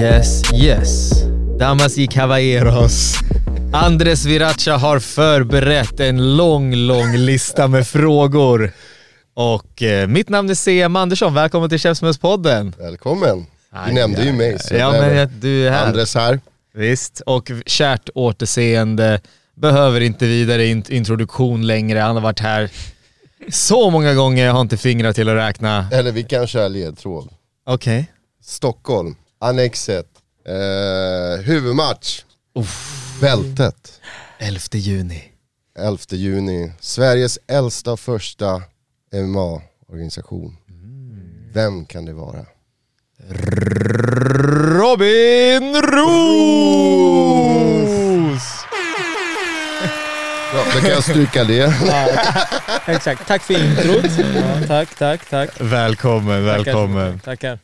Yes, yes. Damas y caballeros. Andres Viracha har förberett en lång, lång lista med frågor. Och eh, mitt namn är CM Andersson, välkommen till Käftsmällspodden. Välkommen! Du nämnde ju mig. Så Ja, men jag- du är här. Andres här. Visst, och kärt återseende. Behöver inte vidare int- introduktion längre, han har varit här så många gånger, jag har inte fingrar till att räkna. Eller vi kan köra ledtråd. Okej. Stockholm, Annexet, eh, huvudmatch, bältet, 11 juni. 11 juni. Sveriges äldsta och första MMA-organisation. Vem kan det vara? Robin Roos! Ja, då kan jag stryka det. Exakt, tack för introt. Ja, tack, tack, tack. Välkommen, välkommen. Tackar.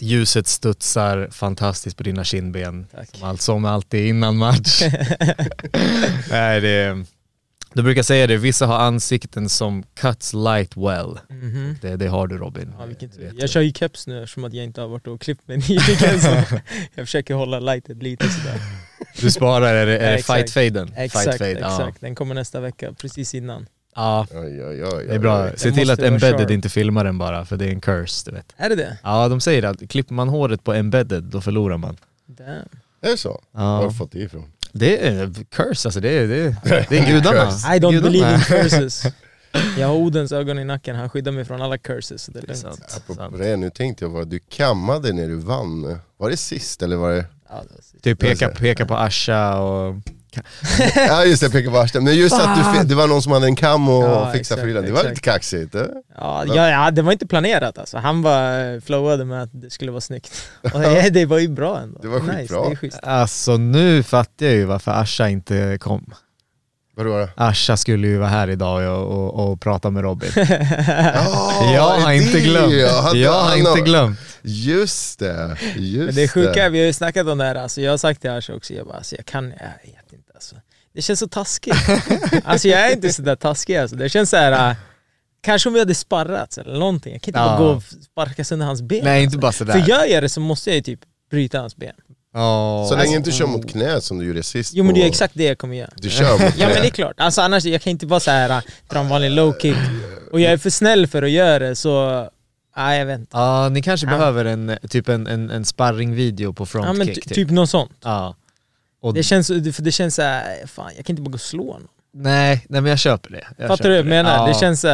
Ljuset studsar fantastiskt på dina kindben. Tack. Som allt som alltid innan match. Nej, det, du brukar säga det, vissa har ansikten som cuts light well. Mhm. Det, det har du Robin. Ja. Vet Jag du. kör ju keps nu eftersom att jag inte har varit och klippt mig nyligen. Jag försöker hålla lightet lite sådär. Du sparar, är det, är det Exakt. fight-faden? Exakt, Fight fade, exakt. Den kommer nästa vecka, precis innan. Ja, Oj, oj, oj, det är bra. oj. Se Den till att vara embedded sharp. inte filmar den bara, för det är en curse, du vet. Är det det? Ja, de säger att klipper man håret på embedded, då förlorar man. Damn. Är det så? Var har Ja. du fått det ifrån? Det är curse alltså, det är, det är, det är gudarna. I don't Gudarna. believe in curses. Jag har Odens ögon i nacken, han skyddar mig från alla curses. Så det är Det är lugnt. sant. Apropå sant. det, nu tänkte jag vad du kammade när du vann. Var det sist eller var det? Ja, det var sist. Typ peka, peka på Asha och... Ja just det, peka på arslet. Men just att du, fi- det var någon som hade en kam och Ja, fixade frillan. Det var exakt. lite kaxigt. Eh? Ja, ja, ja, det var inte planerat alltså. Han bara flowade med att det skulle vara snyggt. Och det, det var ju bra ändå. Det var nice, skitbra. Det är schysst. Alltså nu fattar jag ju varför Asha inte kom. Vadå då? Asha skulle ju vara här idag och, och, och prata med Robin. Ja, jag har det inte glömt. ja. Han- Jag har inte glömt. Just det, just Men det är sjuka, det. vi har ju snackat om det här, alltså, jag har sagt till Asha också, jag bara, alltså, jag kan, jag alltså. Det känns så taskigt. alltså jag är inte sådär taskig alltså. Det känns så här. äh, kanske om vi hade sparrat eller någonting, jag kan inte Ja. bara gå och sparka sönder hans ben. Nej, inte alltså. bara sådär. För gör jag det så måste jag ju typ bryta hans ben. Ja. Så länge Alltså- inte du kör mot knät som du gjorde sist Jo men det är exakt det jag kommer göra. Du kör mot Ja knät. men det är klart, alltså annars, jag kan inte bara så här äh, dra en vanlig low kick och jag är för snäll för att göra det så, nej jag vet inte. Ja, ni kanske Ja. behöver en, typ en, en, en sparringvideo på Ja, men frontkick. ty- typ något sånt. Ja. Och, Det känns, för det känns såhär, fan jag kan inte bara gå och slå någon. nej, nej men jag köper det. Jag Fattar du vad jag köper menar? Ja. Det känns...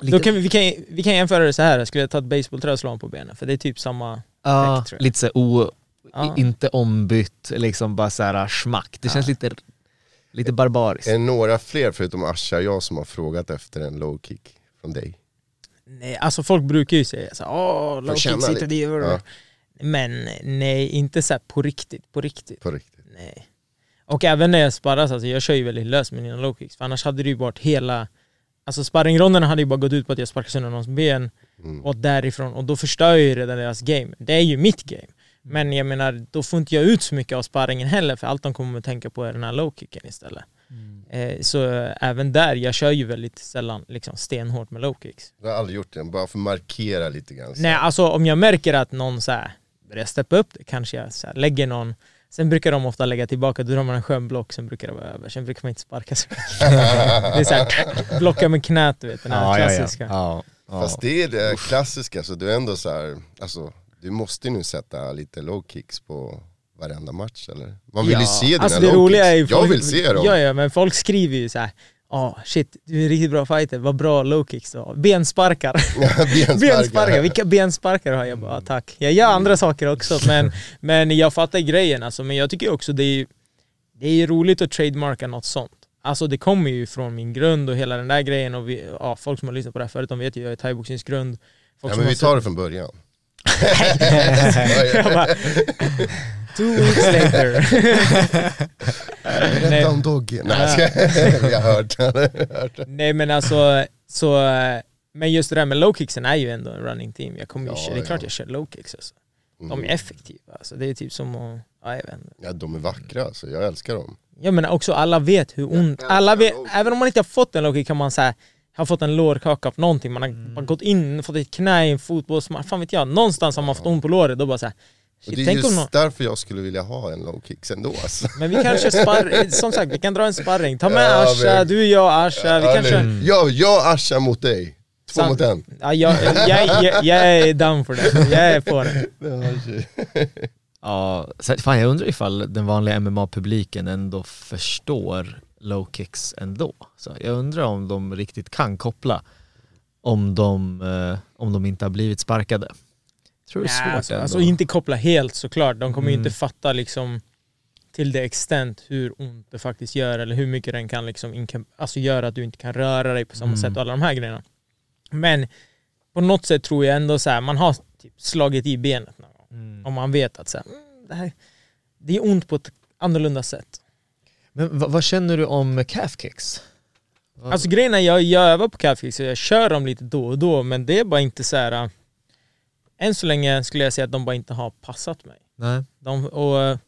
Lite- då kan vi, vi, kan, vi kan jämföra det så här. skulle jag ta ett basebollträ och slå honom på benen? För det är typ samma... ja, effekt, tror jag. lite så o, Ja. inte ombytt, liksom bara så här schmack. Det känns lite, lite barbariskt. Är det några fler förutom Asha jag som har frågat efter en low kick från dig? Nej, alltså folk brukar ju säga så här, åh, low kick, sitter det Ja. Men nej, inte så här på riktigt, på riktigt. På riktigt. Nej. Och även när jag sparrar, alltså, jag kör ju väldigt lös med mina low kicks. För annars hade det ju varit hela... Alltså sparringronderna hade ju bara gått ut på att jag sparkar sönder någons ben Mm. och därifrån, och då förstör jag ju redan deras game. Det är ju mitt game. Men jag menar, då får inte jag ut så mycket av sparringen heller för allt de kommer att tänka på är den här low kicken istället. Eh, så eh, även där, jag kör ju väldigt sällan liksom, stenhårt med low kicks. Jag har aldrig gjort det, bara för att markera lite grann. så. Nej, alltså om jag märker att någon så här, börjar steppa upp det kanske jag så här, lägger någon Sen brukar de ofta lägga tillbaka, då drar man en skön block, sen brukar det vara över. Sen brukar man inte sparka så mycket. Det är såhär, blocka med knät du vet, den här Ja, klassiska. Ja, ja. Fast det är det klassiska, så du är ändå så här, alltså du måste nu sätta lite low kicks på varenda match eller? Man vill ju se dina alltså det low roliga är ju kicks. Jag folk- vill se dem. Ja, ja, men folk skriver ju så här. Ja, shit, du är en riktigt bra fighter, vad bra low kicks du har. Bensparkar. Bensparkar. bensparkar, vilka bensparkar har jag? Bara, "Ja, tack. Jag gör andra saker också, men, men jag fattar grejen alltså. Men jag tycker också det är, det är roligt att trademarka något sånt. Alltså det kommer ju från min grund och hela den där grejen och vi, ja, folk som har lyssnat på det här förut, de vet ju jag är thaiboxningsgrund. Folk Ja, men vi tar det från början. jag bara, Two weeks later. Nej. Rädda om Dogge. Nej, jag ska- jag har hört. Nej men alltså, så, men just det där med low kicksen är ju ändå en running team. Jag kommer ju, Ja, det är klart ja. jag kör low kicks alltså. De är Mm. effektiva alltså. Det är typ som att, ja jag vet inte. Ja, de är vackra alltså, jag älskar dem. Ja men också alla vet hur ont, alla vet, även om man inte har fått en low kick kan man säga har fått en lårkaka av någonting, man har Mm. gått in, fått ett knä i en fotbollsmatch, fan vet jag, någonstans har man fått ont på låret, då bara såhär shit, det är tänk om någon, just därför jag skulle vilja ha en low kicks ändå alltså. Men vi kanske spar, som sagt vi kan dra en sparring, ta med Ja, Asha, men- du, jag, Asha, vi Ja, kanske nu. Jag, jag Asha mot dig, två Sant. mot en. Ja, jag, jag, jag, jag är down för det, jag är på det. Ja, fan jag undrar ifall den vanliga MMA-publiken ändå förstår low kicks ändå. Så jag undrar om de riktigt kan koppla om de, eh, om de inte har blivit sparkade. Tror det är svårt alltså, ändå. alltså inte koppla helt såklart, de kommer ju Mm. inte fatta liksom till det extent hur ont det faktiskt gör eller hur mycket den kan liksom alltså göra att du inte kan röra dig på samma Mm. sätt och alla de här grejerna. Men på något sätt tror jag ändå så här, man har typ slagit i benet någon gång. Mm. Om man vet att så här, mm, det, här, det är ont på ett annorlunda sätt. Men vad, känner du om calf kicks? Alltså grejen är, jag, jag övar på calfkicks och jag kör dem lite då och då men det är bara inte så här. Än så länge skulle jag säga att de bara inte har passat mig. Nej. De, och, eh,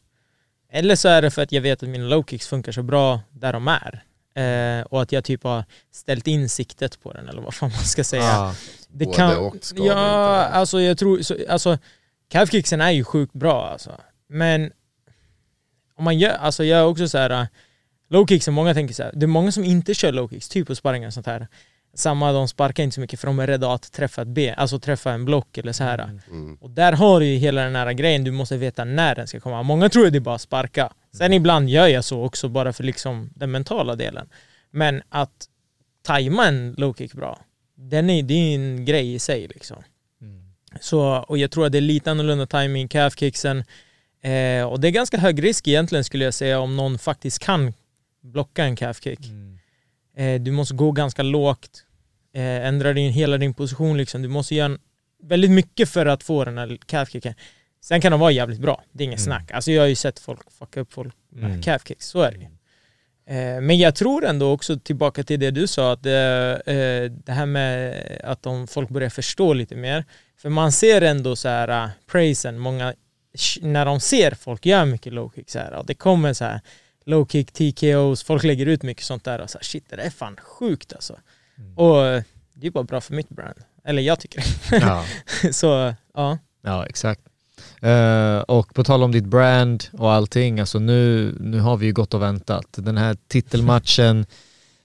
eller så är det för att jag vet att mina low kicks funkar så bra där de är. Eh, och att jag typ har ställt in siktet på den eller vad fan man ska säga. Ja. det Både och ska Ja, inte. alltså jag tror, så, alltså calfkicksen är ju sjukt bra alltså. Men om man gör, alltså jag är också så här äh, low kicksen, många tänker så här, det är många som inte kör low kicks, typ på sparringar och sånt här. Samma, de sparkar inte så mycket för de är rädda att träffa ett ben, alltså träffa en block eller så här. Mm. Och där har du ju hela den här grejen, du måste veta när den ska komma. Många tror att det är bara att sparka. Sen ibland gör jag så också bara för liksom den mentala delen. Men att tajma en low kick bra, den är, det är en grej i sig liksom. Så, och jag tror att det är lite annorlunda timing, calf kicksen. Eh, och det är ganska hög risk egentligen skulle jag säga om någon faktiskt kan blocka en calf kick. Eh, du måste gå ganska lågt, eh, ändra din, hela din position liksom. Du måste göra en, väldigt mycket för att få den här calf kicken. Sen kan de vara jävligt bra, det är inget snack. Alltså jag har ju sett folk fucka upp folk med Mm. calf kicks, så är det ju. Eh, Men jag tror ändå också tillbaka till det du sa, att det, eh, det här med att om folk börjar förstå lite mer. För man ser ändå så här uh, praisen, många, när de ser folk göra mycket low kick så här, och det kommer så här low kick, TKOs, folk lägger ut mycket sånt där och så här, shit det där är fan sjukt alltså. Och eh, det är bara bra för mitt brand. Eller jag tycker Ja. det. så ja. Ja, exakt. Eh, och på tal om ditt brand och allting, alltså nu, nu har vi ju gått och väntat. Den här titelmatchen,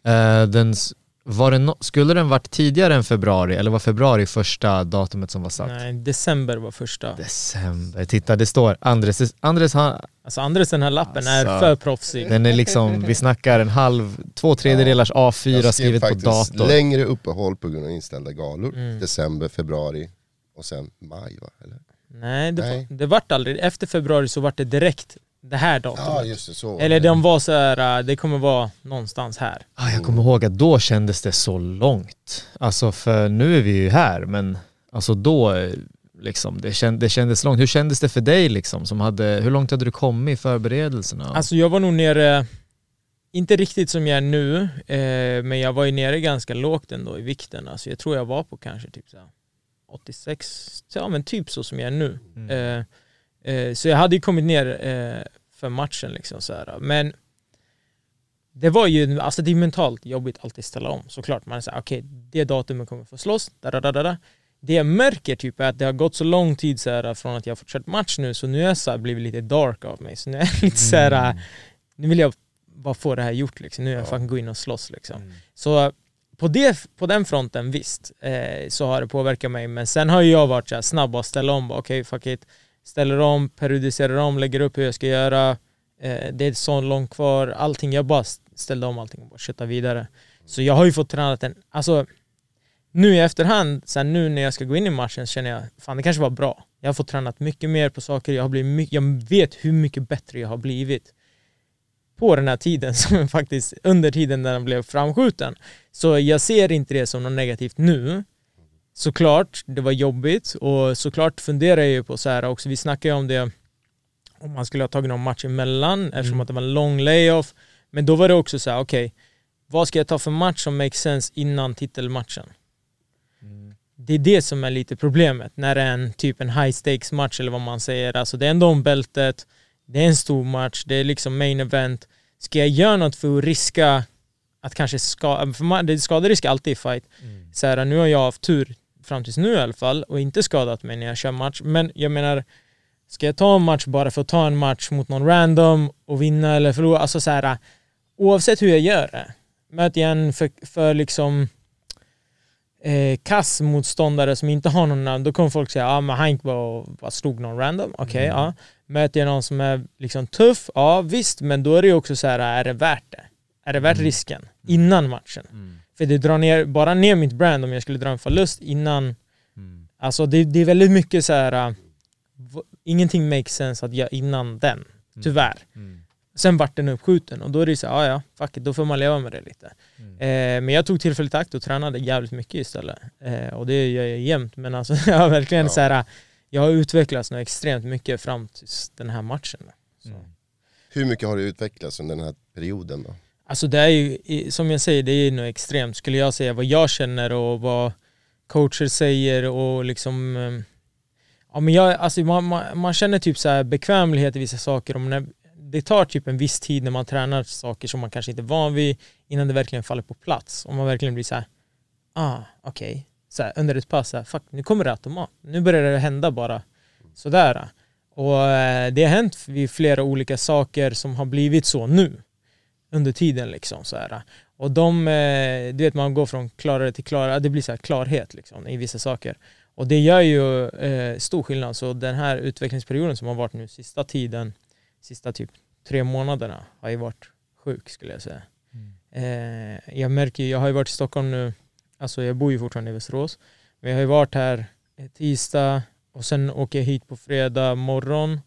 eh, den, var det no- skulle den varit tidigare än februari eller var februari första datumet som var satt? Nej, december var första. December, titta det står Andres, Andres han, Alltså Andres den här lappen är Alltså, för proffsig. den är liksom, vi snackar en halv, två tredjedelars A4 Jag skrev skrivet på dator. längre uppehåll på grund av inställda galor. Mm. December, februari och sen maj va? Eller? Nej, det, Nej. det vart aldrig. Efter februari så vart det direkt det här datumet. Ja just det, så Eller det. de var så här, äh, det kommer vara någonstans här. Ah, jag kommer ihåg att då kändes det så långt. Alltså för nu är vi ju här men alltså då eh, liksom, det, känd, det kändes långt. Hur kändes det för dig liksom? Som hade, hur långt hade du kommit i förberedelserna? Alltså jag var nog nere, inte riktigt som jag är nu, eh, men jag var ju nere ganska lågt ändå i vikten. Alltså jag tror jag var på kanske typ så här 86, ja men typ så som jag är nu. Eh, eh, så jag hade ju kommit ner eh, för matchen liksom så här. Men det var ju, alltså det är mentalt jobbigt alltid ställa om såklart. Man säger okej, det datumet kommer få slåss, da, da, da, da. Det jag märker typ är att det har gått så lång tid så här, från att jag har fått kört match nu, så nu är jag så här, blivit lite dark av mig. Så nu är jag lite så här, nu vill jag bara få det här gjort liksom. Nu är jag fan gå in och slåss liksom. Så på, det, på den fronten visst, eh, så har det påverkat mig. Men sen har ju jag varit så här snabb att ställa om. Okej, fuck it. Ställer om, periodiserar om, lägger upp hur jag ska göra. Eh, det är så långt kvar. Allting, jag bara ställde om allting och bara köttade vidare. Så jag har ju fått träna den, alltså nu i efterhand, sen nu när jag ska gå in i matchen så känner jag, fan det kanske var bra. Jag har fått tränat mycket mer på saker, jag, har blivit mycket, jag vet hur mycket bättre jag har blivit på den här tiden, som faktiskt under tiden när den blev framskjuten. Så jag ser inte det som något negativt nu. Såklart, det var jobbigt och såklart funderar jag ju på så här också, vi snackade ju om det om man skulle ha tagit någon match emellan eftersom att det var en lång layoff. Men då var det också så här, okej, vad ska jag ta för match som makes sense innan titelmatchen? Det är det som är lite problemet när det är en typ en high stakes match eller vad man säger. Alltså det är ändå om bältet, det är en stor match, det är liksom main event. Ska jag göra något för att riska att kanske skada, för man- det skaderisk alltid i fight. Så här, nu har jag haft tur fram tills nu i alla fall och inte skadat mig när jag kör match. Men jag menar, ska jag ta en match bara för att ta en match mot någon random och vinna eller förlora? Alltså så här, oavsett hur jag gör det. Möter jag en för, för liksom eh, kass motståndare som inte har någon namn, då kommer folk säga ja ah, men han gick bara bara slog någon random. Okej, ja. Möter jag någon som är liksom tuff, ja visst, men då är det ju också så här, är det värt det? Är det värt risken innan matchen? För det drar ner, bara ner mitt brand om jag skulle dra en förlust innan. Alltså det, det är väldigt mycket så här. äh, v- ingenting makes sense att göra innan den, tyvärr. Sen vart den uppskjuten och då är det så här, ja ja, fuck it, då får man leva med det lite. Eh, men jag tog tillfället i akt och tränade jävligt mycket istället. Eh, och det gör jag jämt, men alltså jag har verkligen så här, jag har utvecklats nog extremt mycket fram till den här matchen. Så. Hur mycket har du utvecklats under den här perioden då? Alltså det är ju, som jag säger, det är ju nog extremt. Skulle jag säga vad jag känner och vad coacher säger och liksom... Eh, ja men jag, alltså man, man, man känner typ så här bekvämlighet i vissa saker. Om när, det tar typ en viss tid när man tränar saker som man kanske inte är van vid innan det verkligen faller på plats. Och man verkligen blir så här, ah okej. Så här, under ett pass, så här, fuck nu kommer det automat. Nu börjar det hända bara sådär. Och eh, det har hänt vid flera olika saker som har blivit så nu under tiden liksom så här. Och de, eh, du vet man går från klarare till klarare, det blir så här klarhet liksom i vissa saker. Och det gör ju eh, stor skillnad. Så den här utvecklingsperioden som har varit nu sista tiden, sista typ tre månaderna har ju varit sjuk skulle jag säga. Eh, jag märker jag har ju varit i Stockholm nu, alltså jag bor ju fortfarande i Västerås, men jag har ju varit här tisdag och sen åker jag hit på fredag morgon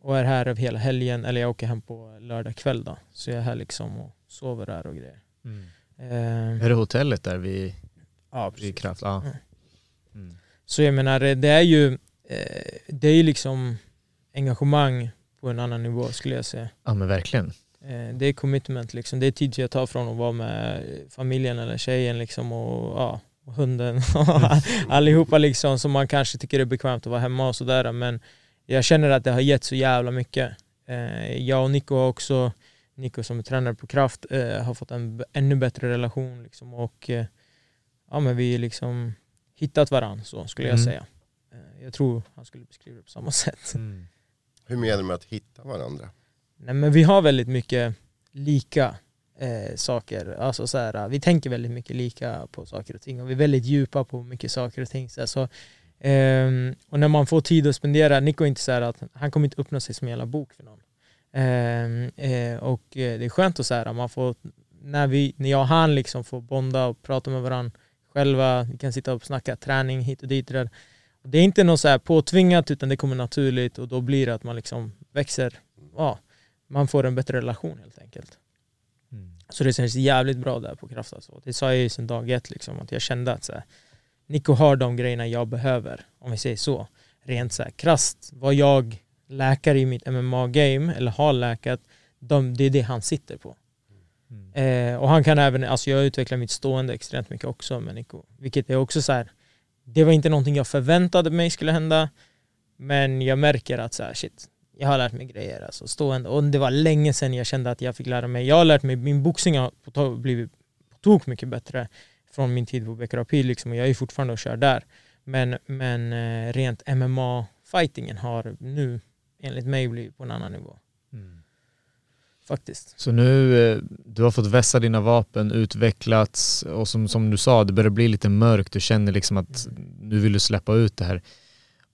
och är här över hela helgen, eller jag åker hem på lördag kväll då. Så jag är här liksom och sover här och grejer. Eh, Är det hotellet där vid, ja, vid Kraft? Ja. Så jag menar, det är ju eh, det är liksom engagemang på en annan nivå skulle jag säga. ja men verkligen. Eh, det är commitment liksom. Det är tid jag tar från att vara med familjen eller tjejen liksom och, ja, och hunden och allihopa liksom som man kanske tycker är bekvämt att vara hemma och sådär. Men jag känner att det har gett så jävla mycket. Eh, jag och Nico har också, Nico som är tränare på Kraft, eh, har fått en ännu bättre relation liksom och eh, ja men vi liksom hittat varandra så skulle jag Mm. säga. Eh, jag tror han skulle beskriva det på samma sätt. Hur menar du med att hitta varandra? Nej men vi har väldigt mycket lika eh, saker. Alltså så här, vi tänker väldigt mycket lika på saker och ting och vi är väldigt djupa på mycket saker och ting. Så, här, så, ehm, och när man får tid att spendera, Nico är inte så att han kommer inte öppna sig som en jävla bok för någon. Ehm, eh, och eh, det är skönt att så här, man får, när, vi, när jag och han liksom får bonda och prata med varandra själva, vi kan sitta och snacka träning hit och dit. Där. Det är inte något så här påtvingat utan det kommer naturligt och då blir det att man liksom växer ja, man får en bättre relation helt enkelt. Så det känns jävligt bra där på Kraft alltså. Det sa jag ju sedan dag ett liksom, att jag kände att så här, Nico har de grejerna jag behöver, om vi säger så. Rent så här, krasst, vad jag läkar i mitt MMA-game, eller har läkat, de, det är det han sitter på. Eh, och han kan även, alltså jag utvecklar mitt stående extremt mycket också med Nico. Vilket är också så här, det var inte någonting jag förväntade mig skulle hända, men jag märker att så här, shit, jag har lärt mig grejer alltså, stående. Och det var länge sedan jag kände att jag fick lära mig. Jag har lärt mig, min boxning har blivit på tok mycket bättre från min tid på Becker liksom, och jag är fortfarande och kör där. Men, men eh, rent MMA-fightingen har nu enligt mig blivit på en annan nivå. Faktiskt. Så nu, eh, du har fått vässa dina vapen, utvecklats och som, som du sa, det börjar bli lite mörkt. Du känner liksom att nu vill du släppa ut det här.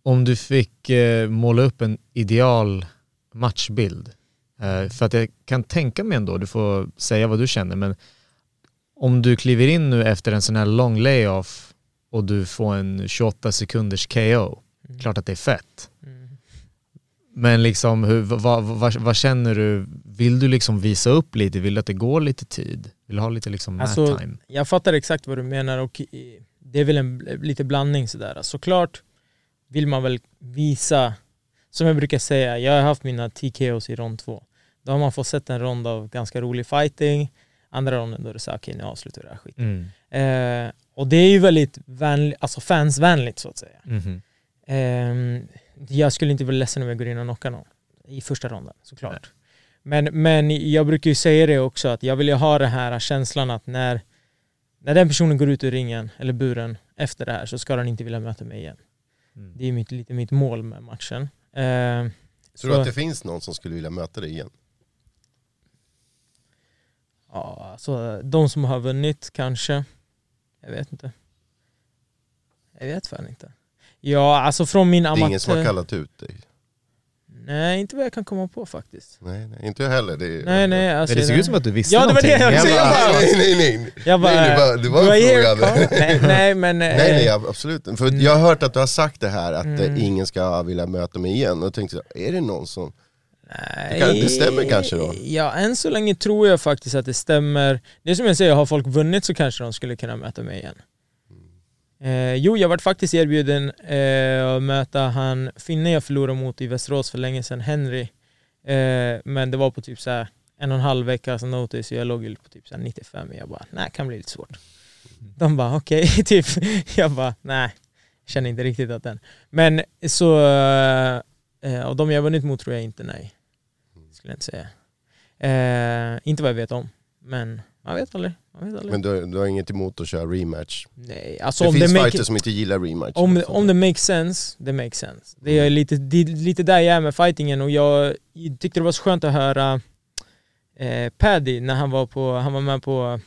Om du fick eh, måla upp en ideal matchbild, Eh, för att jag kan tänka mig ändå, du får säga vad du känner, men om du kliver in nu efter en sån här lång layoff och du får en 28 sekunders KO, klart att det är fett. Men liksom, hur, vad, vad, vad känner du? Vill du liksom visa upp lite? Vill du att det går lite tid? Vill du ha lite liksom Alltså, time? Jag fattar exakt vad du menar och det är väl en lite blandning sådär. Såklart vill man väl visa, som jag brukar säga, jag har haft mina TKOs i rond två. Då har man fått sett en rond av ganska rolig fighting, andra ronden då är det såhär, okej nu avslutar vi det här skiten. Mm. Eh, och det är ju väldigt vänligt, alltså fansvänligt så att säga. Mhm. Ehm, jag skulle inte bli ledsen om jag går in och knockar någon i första ronden, såklart. Men, men jag brukar ju säga det också, att jag vill ju ha den här känslan att när, när den personen går ut ur ringen, eller buren, efter det här så ska den inte vilja möta mig igen. Mm. Det är mitt, lite mitt mål med matchen. Ehm, Tror du så- att det finns någon som skulle vilja möta dig igen? Ja, alltså de som har vunnit kanske. Jag vet inte. Jag vet fan inte. Ja, alltså från min Det är amatör... ingen som har kallat ut dig? Nej, inte vad jag kan komma på faktiskt. Nej, nej inte jag heller. Det är, Nej, nej. Alltså, Men det såg ut som att du visste Ja, det var det någonting. jag Jag bara, bara- nej, nej, nej. Jag bara, nej, det var, det var "Do I en fråga. a call?" nej, nej, men... Nej, eh, nej absolut För jag har hört att du har sagt det här, att eh, Mm. ingen ska vilja möta mig igen. Och jag tänkte, är det någon som... Nej, Det stämmer kanske då? Ja, än så länge tror jag faktiskt att det stämmer. Det är som jag säger, har folk vunnit så kanske de skulle kunna möta mig igen. Eh, jo, jag varit faktiskt erbjuden eh, att möta han finnen jag förlorade mot i Västerås för länge sedan, Henry. Eh, men det var på typ så här en och en halv veckas notice och jag låg ju på typ så här 95 och jag bara, nej, kan bli lite svårt. De bara, okej, typ. Jag bara, nej, känner inte riktigt att den. Men så, eh, och de jag vunnit mot tror jag inte nej. Skulle jag inte säga. Eh, inte vad jag vet om, men man vet aldrig. Man vet aldrig. Men du, du har inget emot att köra rematch? nej, alltså det om finns det, make, fighters som inte gillar rematch. om, om det makes sense, det makes sense. Det är lite, det lite där jag är med fightingen och jag tyckte det var så skönt att höra eh, Paddy när han var, på, han var med på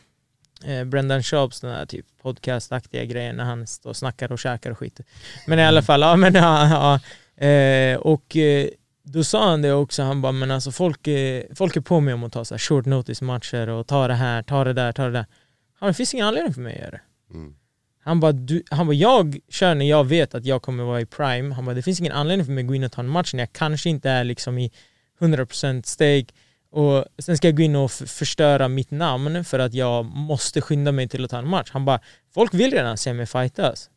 eh, Brendan Sharps den här typ podcastaktiga grejen när han står och snackar och käkar och skit. Men i alla fall, ja men ja, ja eh, och eh, då sa han det också, han bara men alltså folk, eh, folk är på mig om att ta så här short notice matcher och ta det här, ta det där, ta det där. Han bara, det finns ingen anledning för mig att göra det. Mm. Han bara, du, han bara, jag kör när jag vet att jag kommer vara i prime. Han bara, det finns ingen anledning för mig att gå in och ta en match när jag kanske inte är liksom i 100% stake. Och sen ska jag gå in och förstöra mitt namn för att jag måste skynda mig till att ta en match. Han bara, folk vill redan se mig fightas.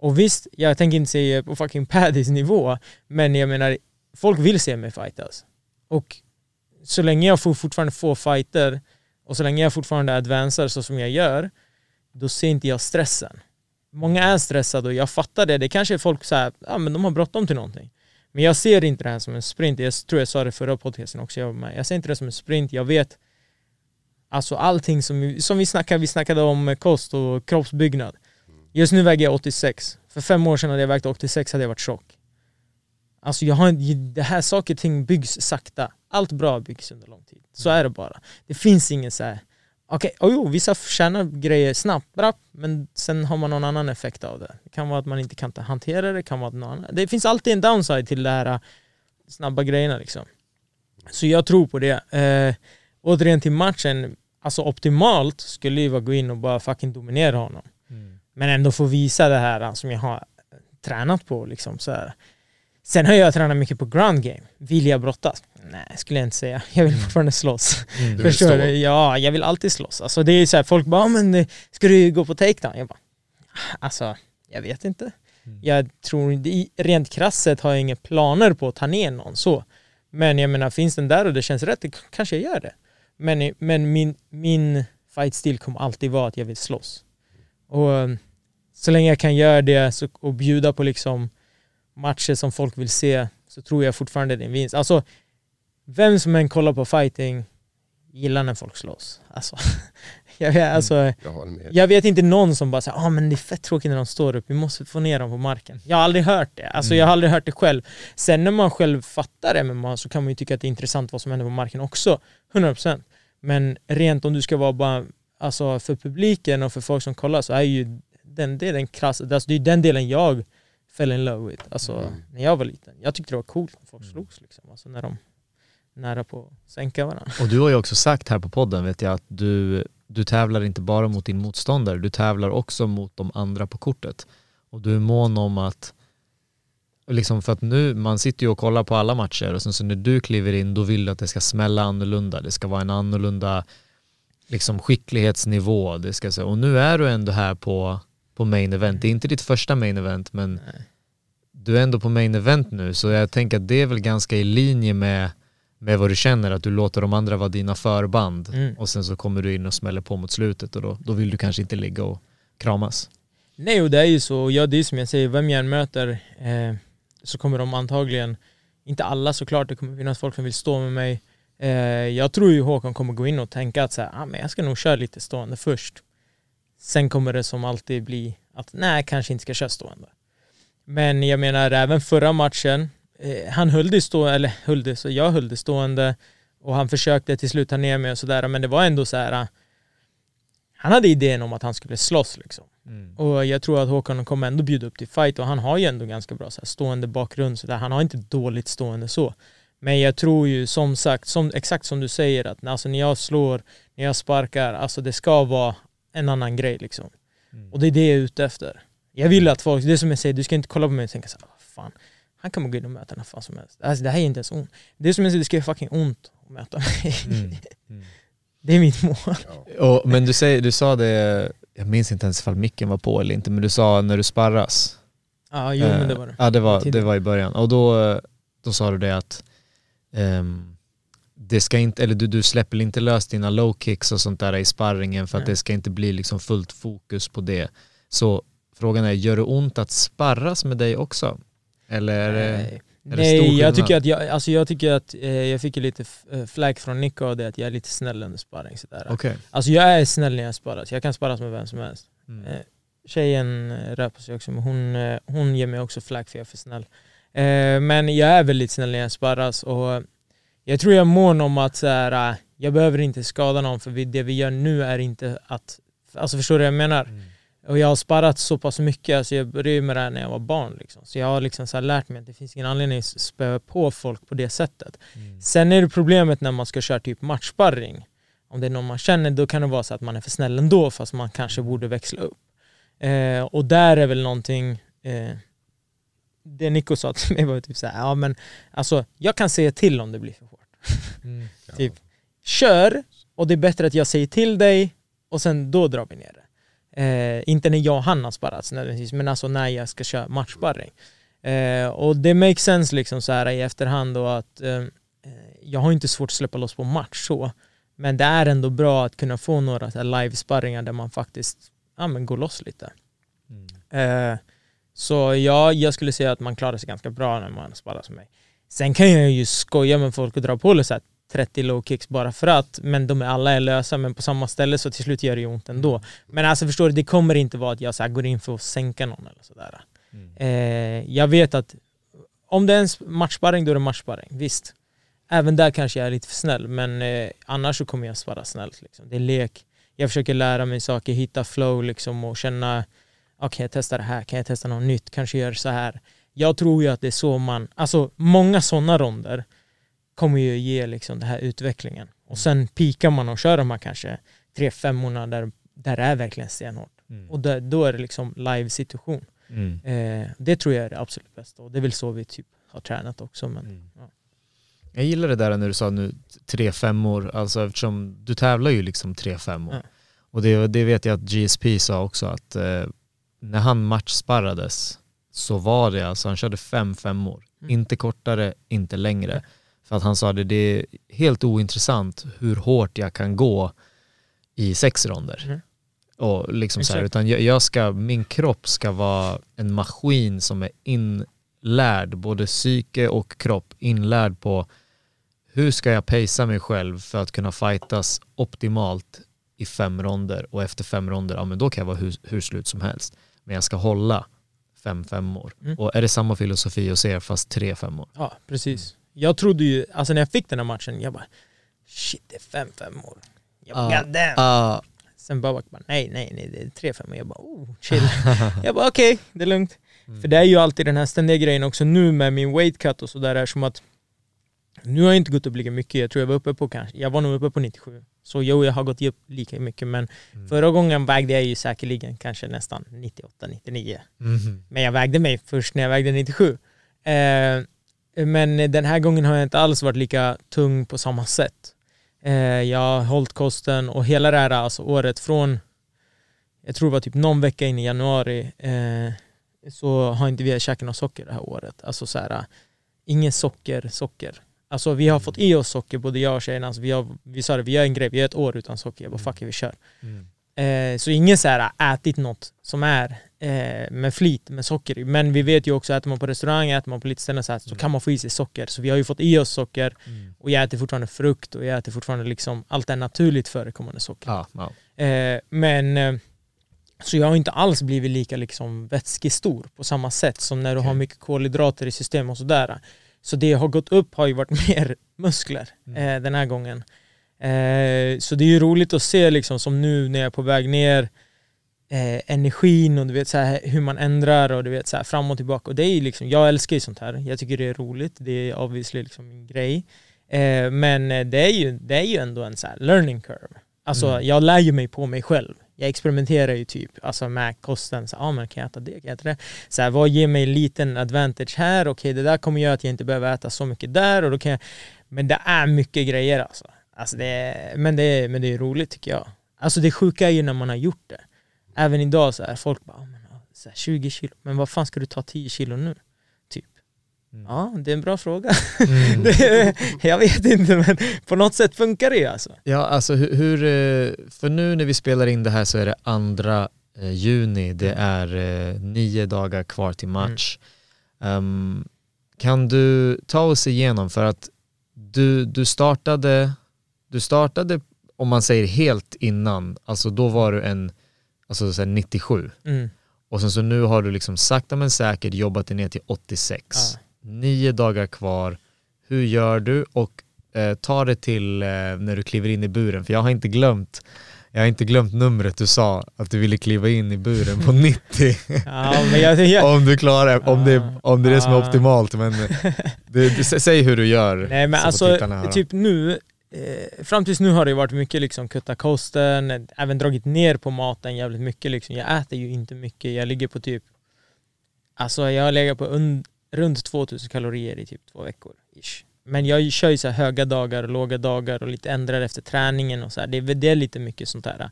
Och visst, jag tänker inte säga på fucking Paddys nivå, men jag menar, folk vill se mig fightas. Alltså. Och så länge jag får fortfarande får fighter och så länge jag fortfarande advancerar så som jag gör, då ser inte jag stressen. Många är stressade och jag fattar det. Det kanske är folk så här, ja men de har bråttom till någonting. Men jag ser inte det här som en sprint. Jag tror jag sa det förra podcasten också. Jag, med. jag ser inte det som en sprint. Jag vet alltså allting som, vi- som vi snackade, vi snackade om kost och kroppsbyggnad. Just nu väger jag 86. För fem år sedan hade jag vägt 86 hade jag varit tjock. Alltså jag har, det här saker och ting byggs sakta. Allt bra byggs under lång tid. Så är det bara. Det finns ingen så här. Okej, okay, jo, vissa tjänar grejer snabbt, bra, men sen har man någon annan effekt av det. Det kan vara att man inte kan hantera det, det kan vara att någon annan. Det finns alltid en downside till de här äh, snabba grejerna liksom. Så jag tror på det. Eh, återigen till matchen, alltså optimalt skulle ju vara att gå in och bara fucking dominera honom. Men ändå få visa det här äh, som jag har tränat på liksom så här. Sen har jag tränat mycket på ground game. Vill jag brottas? Nej, skulle jag inte säga. Jag vill fortfarande slåss. Du vill Förstår stå. du? Ja, jag vill alltid slåss. Alltså det är så här, folk bara, "Ja, men eh, ska du gå på takedown? Jag bara, alltså, jag vet inte. Jag tror, rent krasset har jag inga planer på att ta ner någon så. Men jag menar, finns den där och det känns rätt, det kanske jag gör det. Men, i- men min, min fight-stil kommer alltid vara att jag vill slåss. Och eh, så länge jag kan göra det så, och bjuda på liksom matcher som folk vill se så tror jag fortfarande det är en vinst. Alltså, vem som än kollar på fighting gillar när folk slåss. Alltså, jag, vet, alltså, Jag jag vet inte någon som bara säger ah, men det är fett tråkigt när de står upp, vi måste få ner dem på marken. Jag har aldrig hört det, alltså, jag har aldrig hört det själv. Sen när man själv fattar MMA så kan man ju tycka att det är intressant vad som händer på marken också, 100%. Men rent om du ska vara bara, alltså för publiken och för folk som kollar så är ju den, den krassa, alltså, det är den delen jag fell in love with, alltså när jag var liten. Jag tyckte det var coolt när folk slogs liksom, alltså när de nära på att sänka varandra. Och du har ju också sagt här på podden vet jag att du, du tävlar inte bara mot din motståndare, du tävlar också mot de andra på kortet. Och du är mån om att, liksom för att nu, man sitter ju och kollar på alla matcher och sen så när du kliver in då vill du att det ska smälla annorlunda, det ska vara en annorlunda liksom skicklighetsnivå, det ska. Och nu är du ändå här på, på main event, det är inte ditt första main event men Nej. du är ändå på main event nu så jag tänker att det är väl ganska i linje med, med vad du känner, att du låter de andra vara dina förband Mm. och sen så kommer du in och smäller på mot slutet och då, då vill du kanske inte ligga och kramas. Nej och det är ju så, ja det är som jag säger, vem jag än möter eh, så kommer de antagligen, inte alla såklart, det kommer finnas folk som vill stå med mig. Eh, jag tror ju Håkan kommer gå in och tänka att så här, ah, men jag ska nog köra lite stående först. Sen kommer det som alltid bli att nej, kanske inte ska köra stående. Men jag menar även förra matchen, eh, han höll det stående, eller höll det, så jag höll det stående och han försökte till slut ta ner mig och sådär, men det var ändå så här. ah, Han hade idén om att han skulle slåss liksom. Och jag tror att Håkan kommer ändå bjuda upp till fight och han har ju ändå ganska bra så här, stående bakgrund så där. Han har inte dåligt stående så. Men jag tror ju som sagt, som, exakt som du säger att alltså, när jag slår, när jag sparkar, alltså det ska vara en annan grej liksom. Och det är det jag är ute efter. Jag vill att folk, det är som jag säger, du ska inte kolla på mig och tänka såhär, vad fan, han kan gå in och möta när fan som helst. Alltså, det här är inte ens ont. Det är som jag säger, det ska göra fucking ont att möta mig. Det är mitt mål. Och, men du, säger, du sa det, jag minns inte ens ifall micken var på eller inte, men du sa när du sparras. Ja, jo men det var det. Eh, Ja, det var, det var i början. Och då, då sa du det att ehm, det ska inte, eller du, du släpper inte lös dina low kicks och sånt där i sparringen för att Nej. det ska inte bli liksom fullt fokus på det. Så frågan är, gör det ont att sparras med dig också? Eller är det, Nej, är det stor Nej jag skillnad? tycker att jag, alltså jag tycker att eh, jag fick lite eh, flack från Nico och det att jag är lite snäll under sparring sådär. Okej. Alltså jag är snäll när jag sparras, jag kan sparras med vem som helst. Mm. Eh, tjejen eh, rappar sig också men hon, eh, hon ger mig också flack för jag är för snäll. Eh, men jag är väldigt snäll när jag sparras och jag tror jag är mån om att så här, eh, jag behöver inte skada någon för det vi gör nu är inte att, alltså förstår du vad jag menar? Mm. Och jag har sparat så pass mycket, alltså jag började med det här när jag var barn. Liksom. Så jag har liksom så lärt mig att det finns ingen anledning att spöa på folk på det sättet. Mm. Sen är det problemet när man ska köra typ matchsparring. Om det är någon man känner, då kan det vara så att man är för snäll ändå fast man kanske borde växla upp. Eh, och där är väl någonting, eh, det Nico sa till mig var typ så här, ja men alltså jag kan säga till om det blir för hårt. Mm. Typ, kör och det är bättre att jag säger till dig och sen då drar vi ner det. Eh, inte när jag och han har sparrats nödvändigtvis, men alltså när jag ska köra matchsparring. Eh, och det makes sense liksom så här i efterhand då att eh, eh, jag har inte svårt att släppa loss på match så, men det är ändå bra att kunna få några live-sparringar där man faktiskt ja, men går loss lite. Eh, så ja, jag skulle säga att man klarar sig ganska bra när man sparras med mig. Sen kan jag ju skoja med folk och dra på så här 30 low kicks bara för att, men de är alla är lösa men på samma ställe så till slut gör det ju ont ändå. Men alltså förstår du, det kommer inte vara att jag så går in för att sänka någon eller sådär. Eh, jag vet att om det är en matchsparring då är det matchsparring, visst. Även där kanske jag är lite för snäll men eh, annars så kommer jag svara snällt. Liksom. Det är lek, jag försöker lära mig saker, hitta flow liksom och känna okej jag testar det här, kan jag testa något nytt, kanske gör så här. Jag tror ju att det är så man, alltså många sådana ronder kommer ju ge liksom den här utvecklingen. Och sen pikar man och kör de här kanske tre femmorna där, där det är verkligen stenhårt. Och där, då är det liksom live situation. Mm. Eh, det tror jag är det absolut bästa och det är väl så vi typ har tränat också. Men, Mm. ja. Jag gillar det där när du sa nu tre femmor, alltså eftersom du tävlar ju liksom tre femmor. Ja. Och det, det vet jag att GSP sa också att eh, när han matchsparrades så var det alltså, han körde fem femmor. Mm. Inte kortare, inte längre. För att han sa det, det är helt ointressant hur hårt jag kan gå i sex ronder. Mm. Och liksom så här, utan jag, jag ska, min kropp ska vara en maskin som är inlärd, både psyke och kropp, inlärd på hur ska jag pacea mig själv för att kunna fightas optimalt i fem ronder och efter fem ronder, ja men då kan jag vara hur, hur slut som helst. Men jag ska hålla fem femmor. Mm. Och är det samma filosofi hos er fast tre femmor? ja, precis. Jag trodde ju, alltså när jag fick den här matchen, jag bara shit det är fem femmor. Jag bara, damn. Ah, Sen Babak bara nej, nej, nej, det är tre femmor. Jag bara oh, chill. jag bara okej, det är lugnt. För det är ju alltid den här ständiga grejen också nu med min weight cut och sådär, som att Nu har jag inte gått upp lika mycket, jag tror jag var uppe på kanske, jag var nog uppe på 97. Så jo, jag har gått upp lika mycket men förra gången vägde jag ju säkerligen kanske nästan 98-99. Mhm. Men jag vägde mig först när jag vägde 97. Eh, men den här gången har jag inte alls varit lika tung på samma sätt. Eh, jag har hållit kosten och hela det här alltså året från, jag tror det var typ någon vecka in i januari, eh, så har inte vi käkat något socker det här året. Alltså så här, inget socker, socker. Alltså vi har fått i oss socker, både jag och tjejerna. Alltså vi, har, vi sa det, vi gör en grej, vi gör ett år utan socker. Jag bara fuck it, vi kör. Eh, så ingen så här ätit något som är eh, med flit med socker. Men vi vet ju också, äter man på restaurang, äter man på lite ställen så, här, så kan man få i sig socker. Så vi har ju fått i oss socker och jag äter fortfarande frukt och jag äter fortfarande liksom allt det naturligt förekommande socker. Ja, ja. Eh, men eh, så jag har inte alls blivit lika liksom vätskestor på samma sätt som när du har mycket kolhydrater i systemet och sådär. Så det har gått upp har ju varit mer muskler eh, den här gången. Eh, så det är ju roligt att se liksom som nu när jag är på väg ner eh, energin och du vet så här, hur man ändrar och du vet så här, fram och tillbaka. Och det är liksom, jag älskar ju sånt här. Jag tycker det är roligt. Det är obviously liksom en grej. Eh, men eh, det är, ju, det är ju ändå en så learning curve. Alltså jag lär ju mig på mig själv. Jag experimenterar ju typ alltså med kosten. Så, ah, men kan jag äta det? Kan jag äta det? Så här, vad ger mig en liten advantage här? Okej, det där kommer göra att jag inte behöver äta så mycket där. Och då kan jag... Men det är mycket grejer alltså. alltså det är... men, det är, men det är roligt tycker jag. Alltså det sjuka är ju när man har gjort det. Även idag så här, folk bara, ah, men, så här, 20 kilo, men vad fan ska du ta 10 kilo nu? Typ. Ja, det är en bra fråga. det, jag vet inte men på något sätt funkar det ju alltså. Ja, alltså hur, eh, för nu när vi spelar in det här så är det andra eh, juni, det är eh, nio dagar kvar till match. Ehm, kan du ta oss igenom, för att du, du startade, du startade om man säger helt innan, alltså då var du en, alltså så här 97. Mm. Och sen så nu har du liksom sakta men säkert jobbat dig ner till 86. Ja. Nio dagar kvar. Hur gör du? Och eh, ta det till eh, när du kliver in i buren. För jag har inte glömt jag har inte glömt numret du sa, att du ville kliva in i buren på 90. Ja, jag, jag, om du klarar, om det, om det är det som är Ah. optimalt. Men det, det, säg hur du gör. Nej men alltså, typ nu, eh, fram tills nu har det varit mycket liksom kutta kosten, även dragit ner på maten jävligt mycket liksom. Jag äter ju inte mycket, jag ligger på typ, alltså jag har legat på und, runt 2000 kalorier i typ två veckor. Ish. Men jag kör ju så här höga dagar och låga dagar och lite ändrar efter träningen och så här. Det, är- det är lite mycket sånt där.